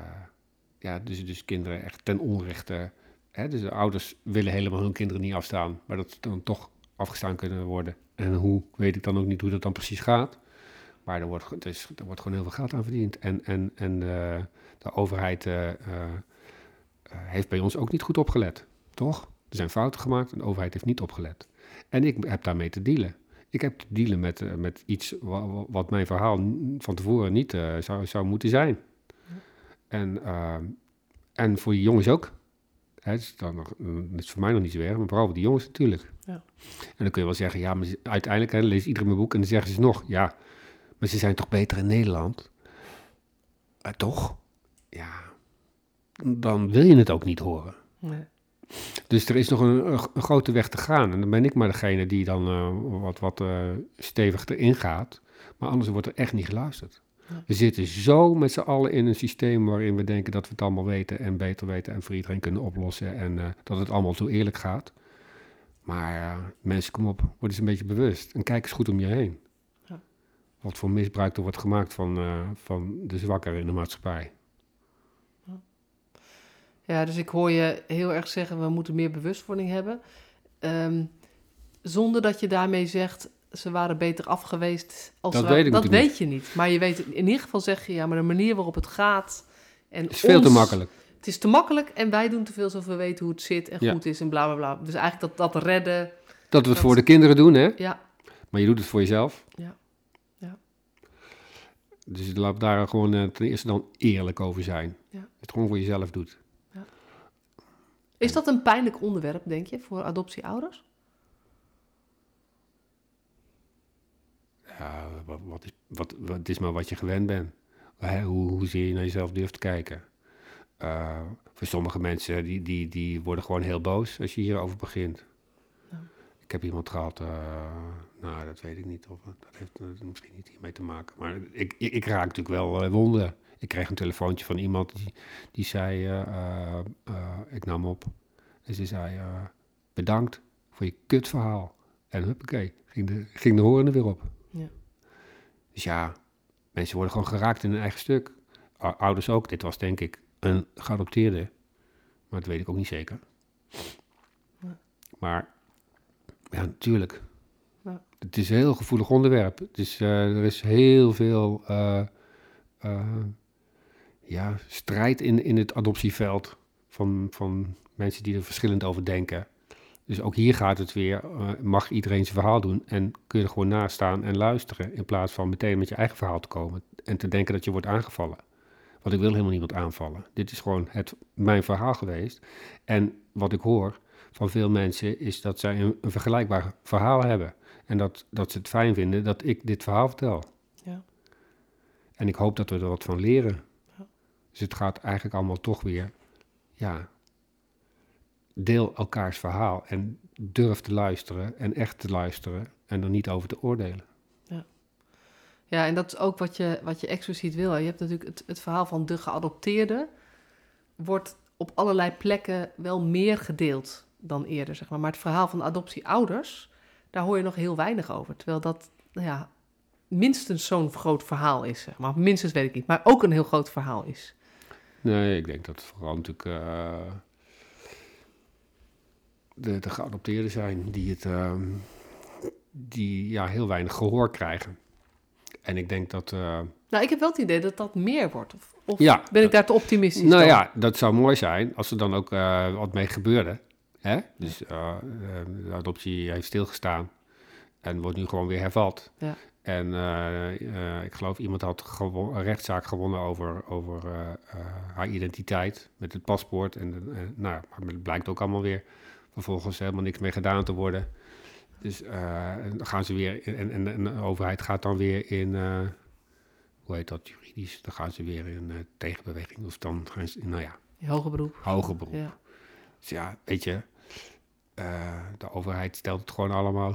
[SPEAKER 2] ja, dus, dus kinderen echt ten onrechte... Hè, dus de ouders willen helemaal hun kinderen niet afstaan. Maar dat is dan toch afgestaan kunnen worden. En hoe, weet ik dan ook niet hoe dat dan precies gaat. Maar er wordt, er wordt gewoon heel veel geld aan verdiend. En, en, en eh, de overheid eh, heeft bij ons ook niet goed opgelet, toch? Er zijn fouten gemaakt en de overheid heeft niet opgelet. En ik heb daarmee te dealen. Ik heb te dealen met, met iets wa- wa- wat mijn verhaal van tevoren niet zou, zou moeten zijn. En, ehm, en voor die jongens ook. Hè, het, is dan nog, het is voor mij nog niet zo erg, maar vooral voor die jongens natuurlijk.
[SPEAKER 1] Ja.
[SPEAKER 2] En dan kun je wel zeggen, ja, maar uiteindelijk hè, leest iedereen mijn boek en dan zeggen ze nog, ja, maar ze zijn toch beter in Nederland? Eh, toch? Ja, dan wil je het ook niet horen.
[SPEAKER 1] Nee.
[SPEAKER 2] Dus er is nog een, grote weg te gaan. En dan ben ik maar degene die dan eh, wat, wat eh, stevig erin gaat. Maar anders wordt er echt niet geluisterd. We zitten zo met z'n allen in een systeem waarin we denken dat we het allemaal weten en beter weten en voor iedereen kunnen oplossen. En eh, dat het allemaal zo eerlijk gaat. Maar eh, mensen, kom op, word eens een beetje bewust. En kijk eens goed om je heen.
[SPEAKER 1] Ja.
[SPEAKER 2] Wat voor misbruik er wordt gemaakt van, eh, van de zwakkeren in de maatschappij.
[SPEAKER 1] Ja, dus ik hoor je heel erg zeggen, we moeten meer bewustwording hebben. Ehm, zonder dat je daarmee zegt, ze waren beter af geweest. Als
[SPEAKER 2] Dat weet
[SPEAKER 1] Dat je niet. Maar je weet, in ieder geval zeg je, ja, maar de manier waarop het gaat... En
[SPEAKER 2] Het is veel te makkelijk.
[SPEAKER 1] Het is te makkelijk en wij doen te veel alsof we weten hoe het zit en
[SPEAKER 2] Ja.
[SPEAKER 1] goed is en bla bla bla. Dus eigenlijk dat, dat redden,
[SPEAKER 2] Dat we het
[SPEAKER 1] Dat-
[SPEAKER 2] voor de kinderen doen, hè?
[SPEAKER 1] ja,
[SPEAKER 2] Maar je doet het voor jezelf.
[SPEAKER 1] Ja. Ja.
[SPEAKER 2] Dus laat daar gewoon eh, ten eerste dan eerlijk over zijn.
[SPEAKER 1] Ja.
[SPEAKER 2] Het gewoon voor jezelf doet.
[SPEAKER 1] Is dat een pijnlijk onderwerp, denk je, voor adoptieouders?
[SPEAKER 2] Ja, wat, wat, is, wat, wat het is maar wat je gewend bent. Hè, hoe, hoezeer je naar jezelf durft te kijken. Eh, voor sommige mensen, die, die, die worden gewoon heel boos als je hierover begint.
[SPEAKER 1] Ja.
[SPEAKER 2] Ik heb iemand gehad, eh, nou dat weet ik niet, of, dat heeft misschien niet hiermee te maken. Maar ik, ik, ik raak natuurlijk wel eh, wonden. Ik kreeg een telefoontje van iemand die, die zei, ik nam op. En ze zei, bedankt voor je kutverhaal. En huppakee, ging de, ging de horen er weer op.
[SPEAKER 1] Ja.
[SPEAKER 2] Dus ja, mensen worden gewoon geraakt in hun eigen stuk. Ouders ook. Dit was denk ik een geadopteerde. Maar dat weet ik ook niet zeker.
[SPEAKER 1] Ja.
[SPEAKER 2] Maar ja, natuurlijk.
[SPEAKER 1] Ja.
[SPEAKER 2] Het is een heel gevoelig onderwerp. Het is, eh, er is heel veel eh, eh, ja, strijd in, in het adoptieveld van, van mensen die er verschillend over denken. Dus ook hier gaat het weer, eh, mag iedereen zijn verhaal doen en kun je er gewoon naast staan en luisteren in plaats van meteen met je eigen verhaal te komen en te denken dat je wordt aangevallen. Want ik wil helemaal niemand aanvallen. Dit is gewoon het, mijn verhaal geweest. En wat ik hoor van veel mensen is dat zij een, een vergelijkbaar verhaal hebben. En dat, dat ze het fijn vinden dat ik dit verhaal vertel.
[SPEAKER 1] Ja.
[SPEAKER 2] En ik hoop dat we er wat van leren.
[SPEAKER 1] Ja.
[SPEAKER 2] Dus het gaat eigenlijk allemaal toch weer, ja, deel elkaars verhaal en durf te luisteren en echt te luisteren en er niet over te oordelen.
[SPEAKER 1] Ja, en dat is ook wat je, wat je expliciet wil. Je hebt natuurlijk het, het verhaal van de geadopteerde... wordt op allerlei plekken wel meer gedeeld dan eerder, zeg maar. Maar het verhaal van de adoptieouders, daar hoor je nog heel weinig over. Terwijl dat, nou ja, minstens zo'n groot verhaal is, zeg maar. Minstens weet ik niet, maar ook een heel groot verhaal is.
[SPEAKER 2] Nee, ik denk dat het vooral natuurlijk eh, de, de geadopteerden zijn die het ehm, die ja, heel weinig gehoor krijgen. En ik denk dat. eh,
[SPEAKER 1] Nou, ik heb wel het idee dat dat meer wordt. Of, of
[SPEAKER 2] Ja.
[SPEAKER 1] ben ik daar te optimistisch
[SPEAKER 2] nou
[SPEAKER 1] dan?
[SPEAKER 2] ja, dat zou mooi zijn als er dan ook eh, wat mee gebeurde. Hè? Dus eh, de adoptie heeft stilgestaan en wordt nu gewoon weer hervat.
[SPEAKER 1] Ja.
[SPEAKER 2] En ik geloof iemand had een rechtszaak gewonnen over, over haar identiteit met het paspoort. En, nou, maar het blijkt ook allemaal weer vervolgens helemaal niks mee gedaan te worden. Dus eh, dan gaan ze weer, en, en, en de overheid gaat dan weer in, eh, hoe heet dat juridisch? Dan gaan ze weer in eh, tegenbeweging. Of dan gaan ze, nou ja,
[SPEAKER 1] Hoger beroep.
[SPEAKER 2] hoger beroep.
[SPEAKER 1] Ja.
[SPEAKER 2] Dus ja, weet je, de overheid stelt het gewoon allemaal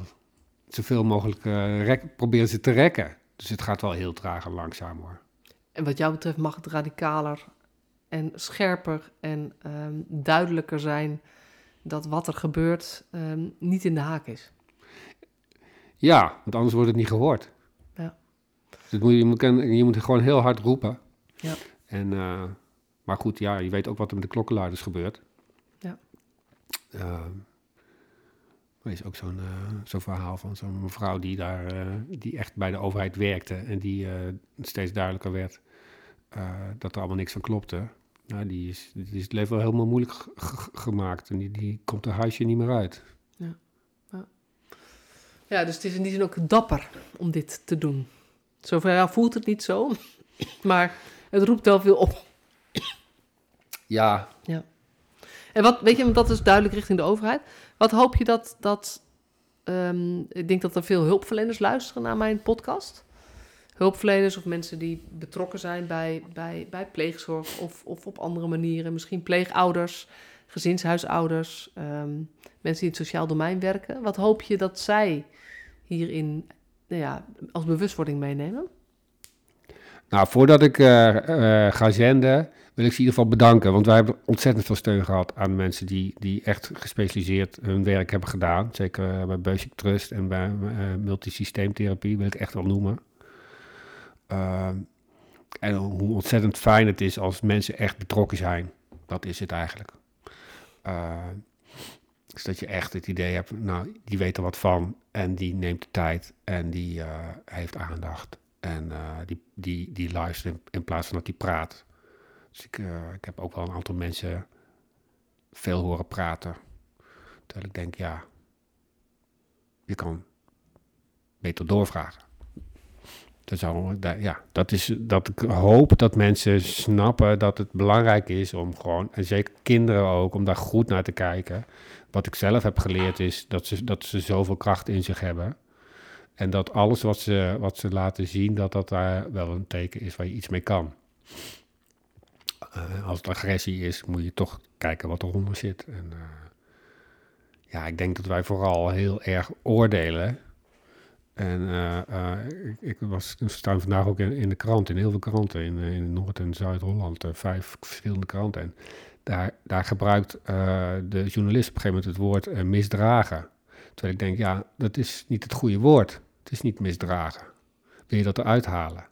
[SPEAKER 2] zoveel mogelijk, rek, proberen ze te rekken. Dus het gaat wel heel traag en langzaam hoor.
[SPEAKER 1] En wat jou betreft mag het radicaler en scherper en ehm, duidelijker zijn dat wat er gebeurt ehm, niet in de haak is.
[SPEAKER 2] Ja, want anders wordt het niet gehoord.
[SPEAKER 1] Ja.
[SPEAKER 2] Dus moet je, je, moet, je moet gewoon heel hard roepen.
[SPEAKER 1] Ja.
[SPEAKER 2] En, eh, maar goed, ja, je weet ook wat er met de klokkenluiders gebeurt.
[SPEAKER 1] Ja.
[SPEAKER 2] Eh, Er is ook zo'n zo'n verhaal van zo'n mevrouw die daar, eh, die echt bij de overheid werkte en die steeds duidelijker werd dat er allemaal niks van klopte. Nou, die is, die is het leven wel helemaal moeilijk gemaakt en die, die komt haar huisje niet meer uit.
[SPEAKER 1] Ja, dus het is in die zin ook dapper om dit te doen. Zover ja, voelt het niet zo, maar het roept wel veel op.
[SPEAKER 2] Ja,
[SPEAKER 1] En wat, weet je, want dat is duidelijk richting de overheid. Wat hoop je dat, dat ehm, ik denk dat er veel hulpverleners luisteren naar mijn podcast. Hulpverleners of mensen die betrokken zijn bij, bij, bij pleegzorg of, of op andere manieren. Misschien pleegouders, gezinshuisouders, ehm, mensen die in het sociaal domein werken. Wat hoop je dat zij hierin nou ja, als bewustwording meenemen?
[SPEAKER 2] Nou, voordat ik eh, eh, ga zenden, wil ik ze in ieder geval bedanken. Want wij hebben ontzettend veel steun gehad aan mensen die, die echt gespecialiseerd hun werk hebben gedaan. Zeker eh, bij Basic Trust en bij multisysteemtherapie wil ik echt wel noemen. Ehm, en hoe ontzettend fijn het is als mensen echt betrokken zijn. Dat is het eigenlijk. Uh, dus dat je echt het idee hebt, nou, die weet er wat van en die neemt de tijd en die uh, heeft aandacht. En uh, die, die, die luistert in, plaats van dat die praat. Dus ik, uh, ik heb ook wel een aantal mensen veel horen praten. Terwijl ik denk, ja, je kan beter doorvragen. Dat, zou, ja, dat is dat ik hoop dat mensen snappen dat het belangrijk is om gewoon, en zeker kinderen ook, om daar goed naar te kijken. Wat ik zelf heb geleerd is dat ze, dat ze zoveel kracht in zich hebben. En dat alles wat ze, wat ze laten zien, dat dat daar wel een teken is waar je iets mee kan. Uh, als het agressie is, moet je toch kijken wat eronder zit. En uh, ja, ik denk dat wij vooral heel erg oordelen. En uh, ik, ik, was, staan vandaag ook in, in, de krant, in heel veel kranten, in, in Noord- en Zuid-Holland, vijf verschillende kranten. En daar, daar gebruikt de journalist op een gegeven moment het woord misdragen. Terwijl ik denk, ja, dat is niet het goede woord. Het is niet misdragen. Wil je dat eruit halen?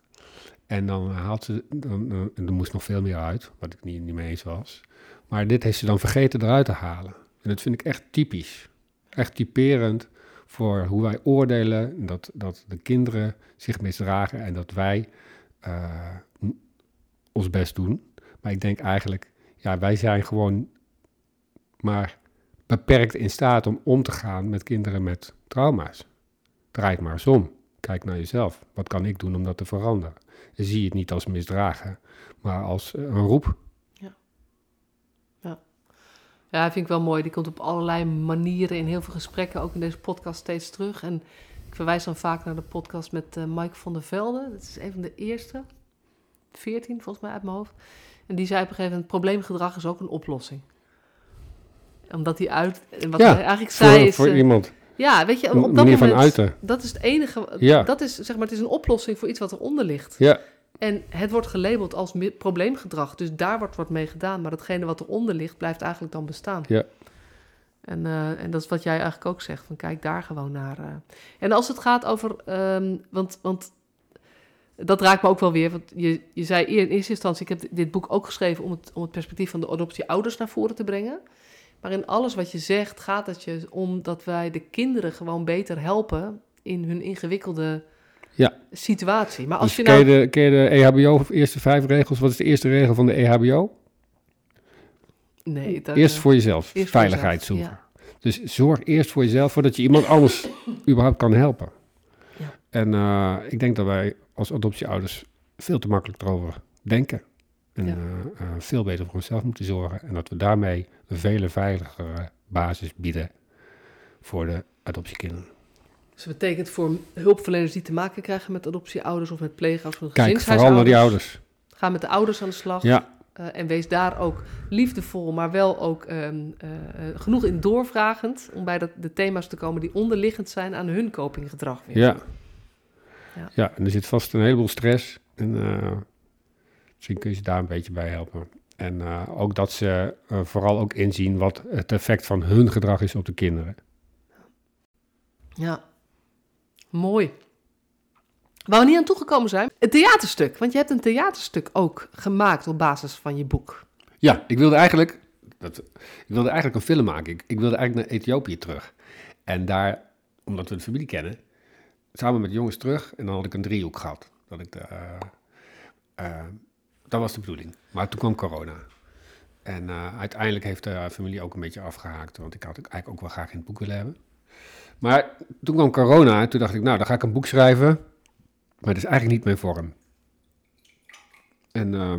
[SPEAKER 2] En dan haalt ze, dan, er moest nog veel meer uit, wat ik niet, niet mee eens was. Maar dit heeft ze dan vergeten eruit te halen. En dat vind ik echt typisch. Echt typerend voor hoe wij oordelen dat, dat de kinderen zich misdragen en dat wij uh, ons best doen. Maar ik denk eigenlijk, ja, wij zijn gewoon maar beperkt in staat om om te gaan met kinderen met trauma's. Draai het maar eens om. Kijk naar jezelf. Wat kan ik doen om dat te veranderen? En zie het niet als misdragen, maar als uh, een roep.
[SPEAKER 1] Ja. vind ik wel mooi. Die komt op allerlei manieren in heel veel gesprekken, ook in deze podcast, steeds terug. En ik verwijs dan vaak naar de podcast met uh, Mike van der Velde. Dat is een van de eerste, 14 volgens mij uit mijn hoofd. En die zei op een gegeven moment, probleemgedrag is ook een oplossing omdat hij uit. En wat
[SPEAKER 2] ja,
[SPEAKER 1] hij eigenlijk zei
[SPEAKER 2] voor,
[SPEAKER 1] is.
[SPEAKER 2] Voor
[SPEAKER 1] uh,
[SPEAKER 2] iemand.
[SPEAKER 1] Ja, weet je, op dat moment.
[SPEAKER 2] van uiten.
[SPEAKER 1] Dat is het enige.
[SPEAKER 2] Ja.
[SPEAKER 1] Dat is zeg maar, het is een oplossing voor iets wat eronder ligt.
[SPEAKER 2] Ja.
[SPEAKER 1] En het wordt gelabeld als probleemgedrag. Dus daar wordt wat mee gedaan. Maar datgene wat eronder ligt, blijft eigenlijk dan bestaan.
[SPEAKER 2] Ja.
[SPEAKER 1] En, uh, en dat is wat jij eigenlijk ook zegt. Van kijk daar gewoon naar. Uh. En als het gaat over. Um, want, want dat raakt me ook wel weer. Want je, je zei in eerste instantie: ik heb dit boek ook geschreven om het, om het perspectief van de adoptieouders naar voren te brengen. Maar in alles wat je zegt gaat het je om dat wij de kinderen gewoon beter helpen in hun ingewikkelde
[SPEAKER 2] ja.
[SPEAKER 1] situatie. Maar als
[SPEAKER 2] dus
[SPEAKER 1] je nou...
[SPEAKER 2] ken, je de, ken je de EHBO of eerste vijf regels? Wat is de eerste regel van de EHBO?
[SPEAKER 1] Nee, dat,
[SPEAKER 2] eerst voor jezelf,
[SPEAKER 1] eerst
[SPEAKER 2] veiligheid
[SPEAKER 1] voor jezelf,
[SPEAKER 2] zoeken. Ja. Dus zorg eerst voor jezelf voordat je iemand anders überhaupt kan helpen.
[SPEAKER 1] Ja.
[SPEAKER 2] En uh, ik denk dat wij als adoptieouders veel te makkelijk erover denken. En ja. uh, uh, veel beter voor onszelf moeten zorgen. En dat we daarmee een veel veiligere basis bieden voor de adoptiekinderen.
[SPEAKER 1] Dus dat betekent voor hulpverleners die te maken krijgen met adoptieouders of met pleegouders of
[SPEAKER 2] Kijk vooral naar die ouders.
[SPEAKER 1] Ga met de ouders aan de slag.
[SPEAKER 2] Ja.
[SPEAKER 1] Uh, en wees daar ook liefdevol, maar wel ook um, genoeg in doorvragend om bij dat, de thema's te komen die onderliggend zijn aan hun copinggedrag. Weer.
[SPEAKER 2] Ja. ja. Ja, en er zit vast een heleboel stress. En uh, Misschien kun je ze daar een beetje bij helpen. En ook dat ze vooral ook inzien wat het effect van hun gedrag is op de kinderen.
[SPEAKER 1] Ja, mooi. Waar we niet aan toegekomen zijn, het theaterstuk. Want je hebt een theaterstuk ook gemaakt op basis van je boek.
[SPEAKER 2] Ja, ik wilde eigenlijk, dat, ik wilde eigenlijk een film maken. Ik, ik wilde eigenlijk naar Ethiopië terug. En daar, omdat we de familie kennen, samen met jongens terug. En dan had ik een driehoek gehad. Dat, ik de, eh, eh, dat was de bedoeling. Maar toen kwam corona. En eh, uiteindelijk heeft de familie ook een beetje afgehaakt. Want ik had het eigenlijk ook wel graag in het boek willen hebben. Maar toen kwam corona en toen dacht ik, nou, dan ga ik een boek schrijven. Maar dat is eigenlijk niet mijn vorm. En uh,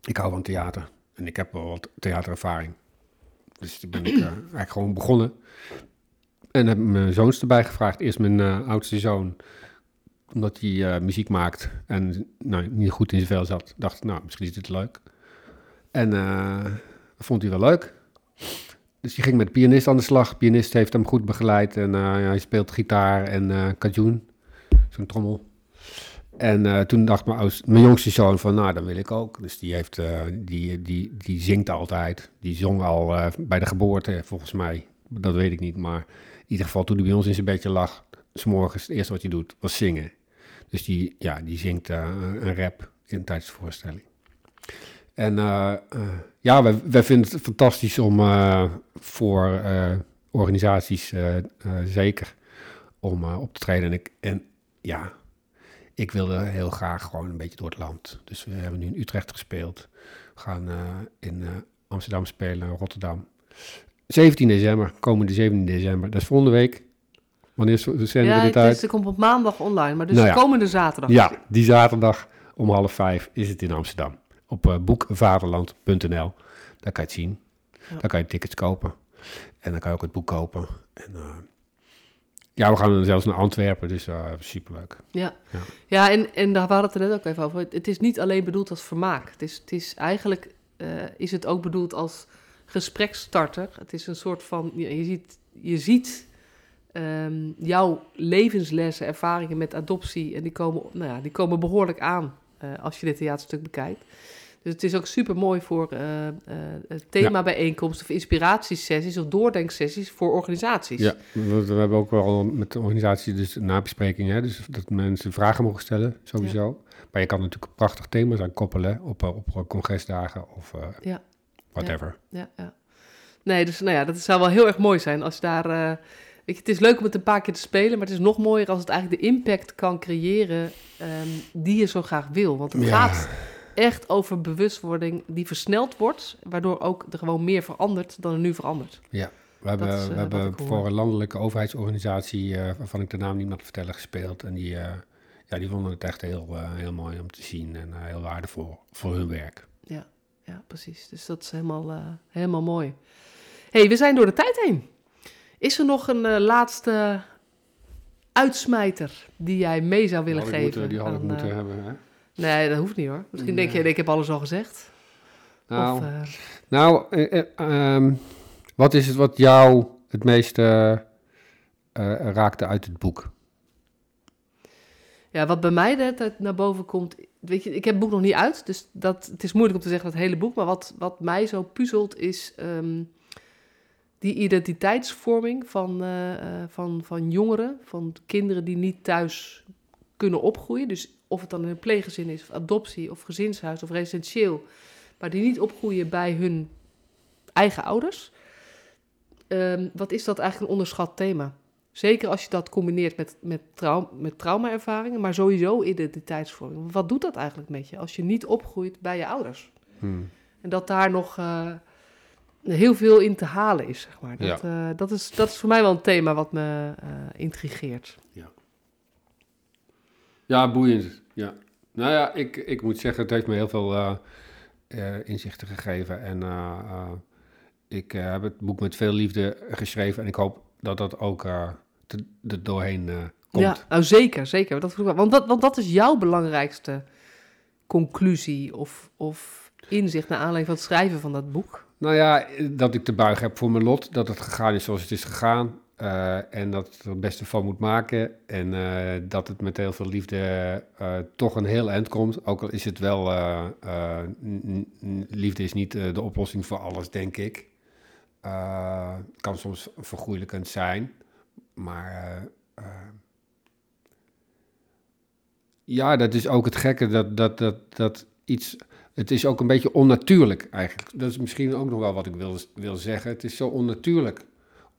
[SPEAKER 2] ik hou van theater. En ik heb wel wat theaterervaring. Dus toen ben ik uh, eigenlijk gewoon begonnen. En heb mijn zoons erbij gevraagd. Eerst mijn uh, oudste zoon, omdat hij muziek maakt en nou, niet goed in zijn vel zat. Dacht, nou, misschien is dit leuk. En dat vond hij wel leuk. Dus die ging met de pianist aan de slag. Pianist heeft hem goed begeleid en hij speelt gitaar en uh, zo'n trommel. En uh, toen dacht mijn, mijn jongste zoon van, nou, dan wil ik ook. Dus die, heeft, die, die, die zingt altijd. Die zong al bij de geboorte, volgens mij. Dat weet ik niet, maar in ieder geval toen hij bij ons in zijn bedje lag... s'morgens, het eerste wat hij doet, was zingen. Dus die, ja, die zingt een rap in tijdens de voorstelling. En ja, wij, wij vinden het fantastisch om voor organisaties zeker om op te treden. En, ik, en ja, ik wilde heel graag gewoon een beetje door het land. Dus we hebben nu in Utrecht gespeeld. We gaan uh, in uh, Amsterdam spelen, Rotterdam. 17 december, komende 17 december. Dat is volgende week. Wanneer zenden
[SPEAKER 1] ja,
[SPEAKER 2] we dit uit?
[SPEAKER 1] Ja, het komt op maandag online, maar dus nou ja. komende zaterdag.
[SPEAKER 2] Ja, die zaterdag om half vijf is het in Amsterdam. Op uh, boekvaderland.nl. Daar kan je het zien. Ja. Daar kan je tickets kopen. En dan kan je ook het boek kopen. En ja, we gaan zelfs naar Antwerpen, dus uh, superleuk.
[SPEAKER 1] Ja, ja. ja en, en daar waren het er net ook even over. Het is niet alleen bedoeld als vermaak. Het is, het is eigenlijk uh, is het ook bedoeld als gespreksstarter. Het is een soort van, je ziet, je ziet um, jouw levenslessen, ervaringen met adoptie... en die komen, nou ja, die komen behoorlijk aan uh, als je dit theaterstuk bekijkt. Dus het is ook super mooi voor uh, uh, themabijeenkomsten of inspiratiesessies of doordenksessies voor organisaties.
[SPEAKER 2] Ja, we, we, hebben ook wel met de organisatie dus nabesprekingen, dus dat mensen vragen mogen stellen, sowieso. Ja. Maar je kan natuurlijk prachtig thema's aan koppelen op, op congresdagen of uh, ja. whatever.
[SPEAKER 1] Ja, ja, Nee, dus nou ja, dat zou wel heel erg mooi zijn als daar... Weet je, het is leuk om het een paar keer te spelen, maar het is nog mooier als het eigenlijk de impact kan creëren um, die je zo graag wil. Want het gaat echt over bewustwording die versneld wordt, waardoor ook er gewoon meer verandert dan er nu verandert.
[SPEAKER 2] Ja, we hebben, is, uh, we hebben voor een landelijke overheidsorganisatie, uh, waarvan ik de naam niet mag vertellen, gespeeld. En die, uh, ja, die vonden het echt heel, heel mooi om te zien en heel waardevol voor hun werk.
[SPEAKER 1] Ja, ja precies. Dus dat is helemaal, helemaal mooi. hey, we zijn door de tijd heen. Is er nog een laatste uitsmijter die jij mee zou willen
[SPEAKER 2] die
[SPEAKER 1] geven?
[SPEAKER 2] Moeten, die had ik moeten hebben, hè?
[SPEAKER 1] Nee, dat hoeft niet hoor. Misschien nee. denk je, ik heb alles al gezegd.
[SPEAKER 2] Nou, of, uh... nou uh, uh, um, wat is het wat jou het meeste raakte uit het boek?
[SPEAKER 1] Ja, wat bij mij de tijd naar boven komt... Weet je, ik heb het boek nog niet uit, dus dat, het is moeilijk om te zeggen het hele boek. Maar wat, wat mij zo puzzelt is um, die identiteitsvorming van, van, van jongeren. Van kinderen die niet thuis kunnen opgroeien. Dus of het dan een pleeggezin is, of adoptie, of gezinshuis, of residentieel, maar die niet opgroeien bij hun eigen ouders. Um, wat is dat eigenlijk een onderschat thema? Zeker als je dat combineert met, met, trau met traumaervaringen, maar sowieso identiteitsvorming. Wat doet dat eigenlijk met je als je niet opgroeit bij je ouders? Hmm. En dat daar nog uh, heel veel in te halen is, zeg maar. Dat, ja. uh, dat, is, dat is voor mij wel een thema wat me uh, intrigeert.
[SPEAKER 2] Ja. Ja, boeiend. Ja. Nou ja, ik, ik moet zeggen, het heeft me heel veel uh, uh, inzichten gegeven. En uh, ik heb het boek met veel liefde geschreven. En ik hoop dat dat ook er doorheen komt.
[SPEAKER 1] Ja, nou zeker, zeker. Dat, want, dat, want dat is jouw belangrijkste conclusie of, of inzicht naar aanleiding van het schrijven van dat boek.
[SPEAKER 2] Nou ja, dat ik te buigen heb voor mijn lot. Dat het gegaan is zoals het is gegaan. Uh, en dat het er het beste van moet maken. En uh, dat het met heel veel liefde uh, toch een heel eind komt. Ook al is het wel. liefde is niet de oplossing voor alles, denk ik. Het kan soms vergoeilijkend zijn. Maar. ja, dat is ook het gekke. Dat, dat, dat, dat iets. Het is ook een beetje onnatuurlijk eigenlijk. Dat is misschien ook nog wel wat ik wil, wil zeggen. Het is zo onnatuurlijk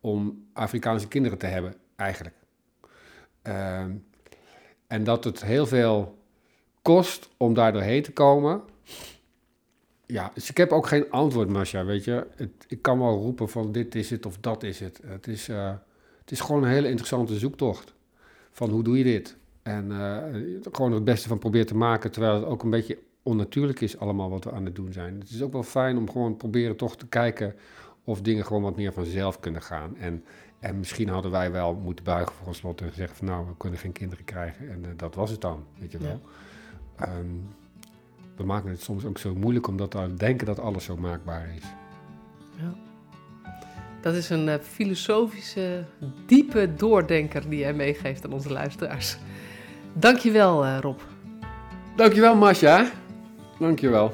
[SPEAKER 2] om Afrikaanse kinderen te hebben, eigenlijk. Ehm, en dat het heel veel kost om daar doorheen te komen. Ja, dus ik heb ook geen antwoord, Masha, weet je. Ik kan wel roepen van dit is het of dat is het. Het is, uh, het is gewoon een hele interessante zoektocht. Van hoe doe je dit? En uh, gewoon het beste van proberen te maken, terwijl het ook een beetje onnatuurlijk is allemaal wat we aan het doen zijn. Het is ook wel fijn om gewoon proberen toch te kijken of dingen gewoon wat meer vanzelf kunnen gaan. En, en misschien hadden wij wel moeten buigen voor ons slot en zeggen van nou, we kunnen geen kinderen krijgen. En uh, dat was het dan, weet je wel. Ja. Um, we maken het soms ook zo moeilijk omdat we denken dat alles zo maakbaar is.
[SPEAKER 1] Ja. Dat is een uh, filosofische, diepe doordenker die jij meegeeft aan onze luisteraars. Dankjewel, uh, Rob.
[SPEAKER 2] Dankjewel, Masja. Dankjewel.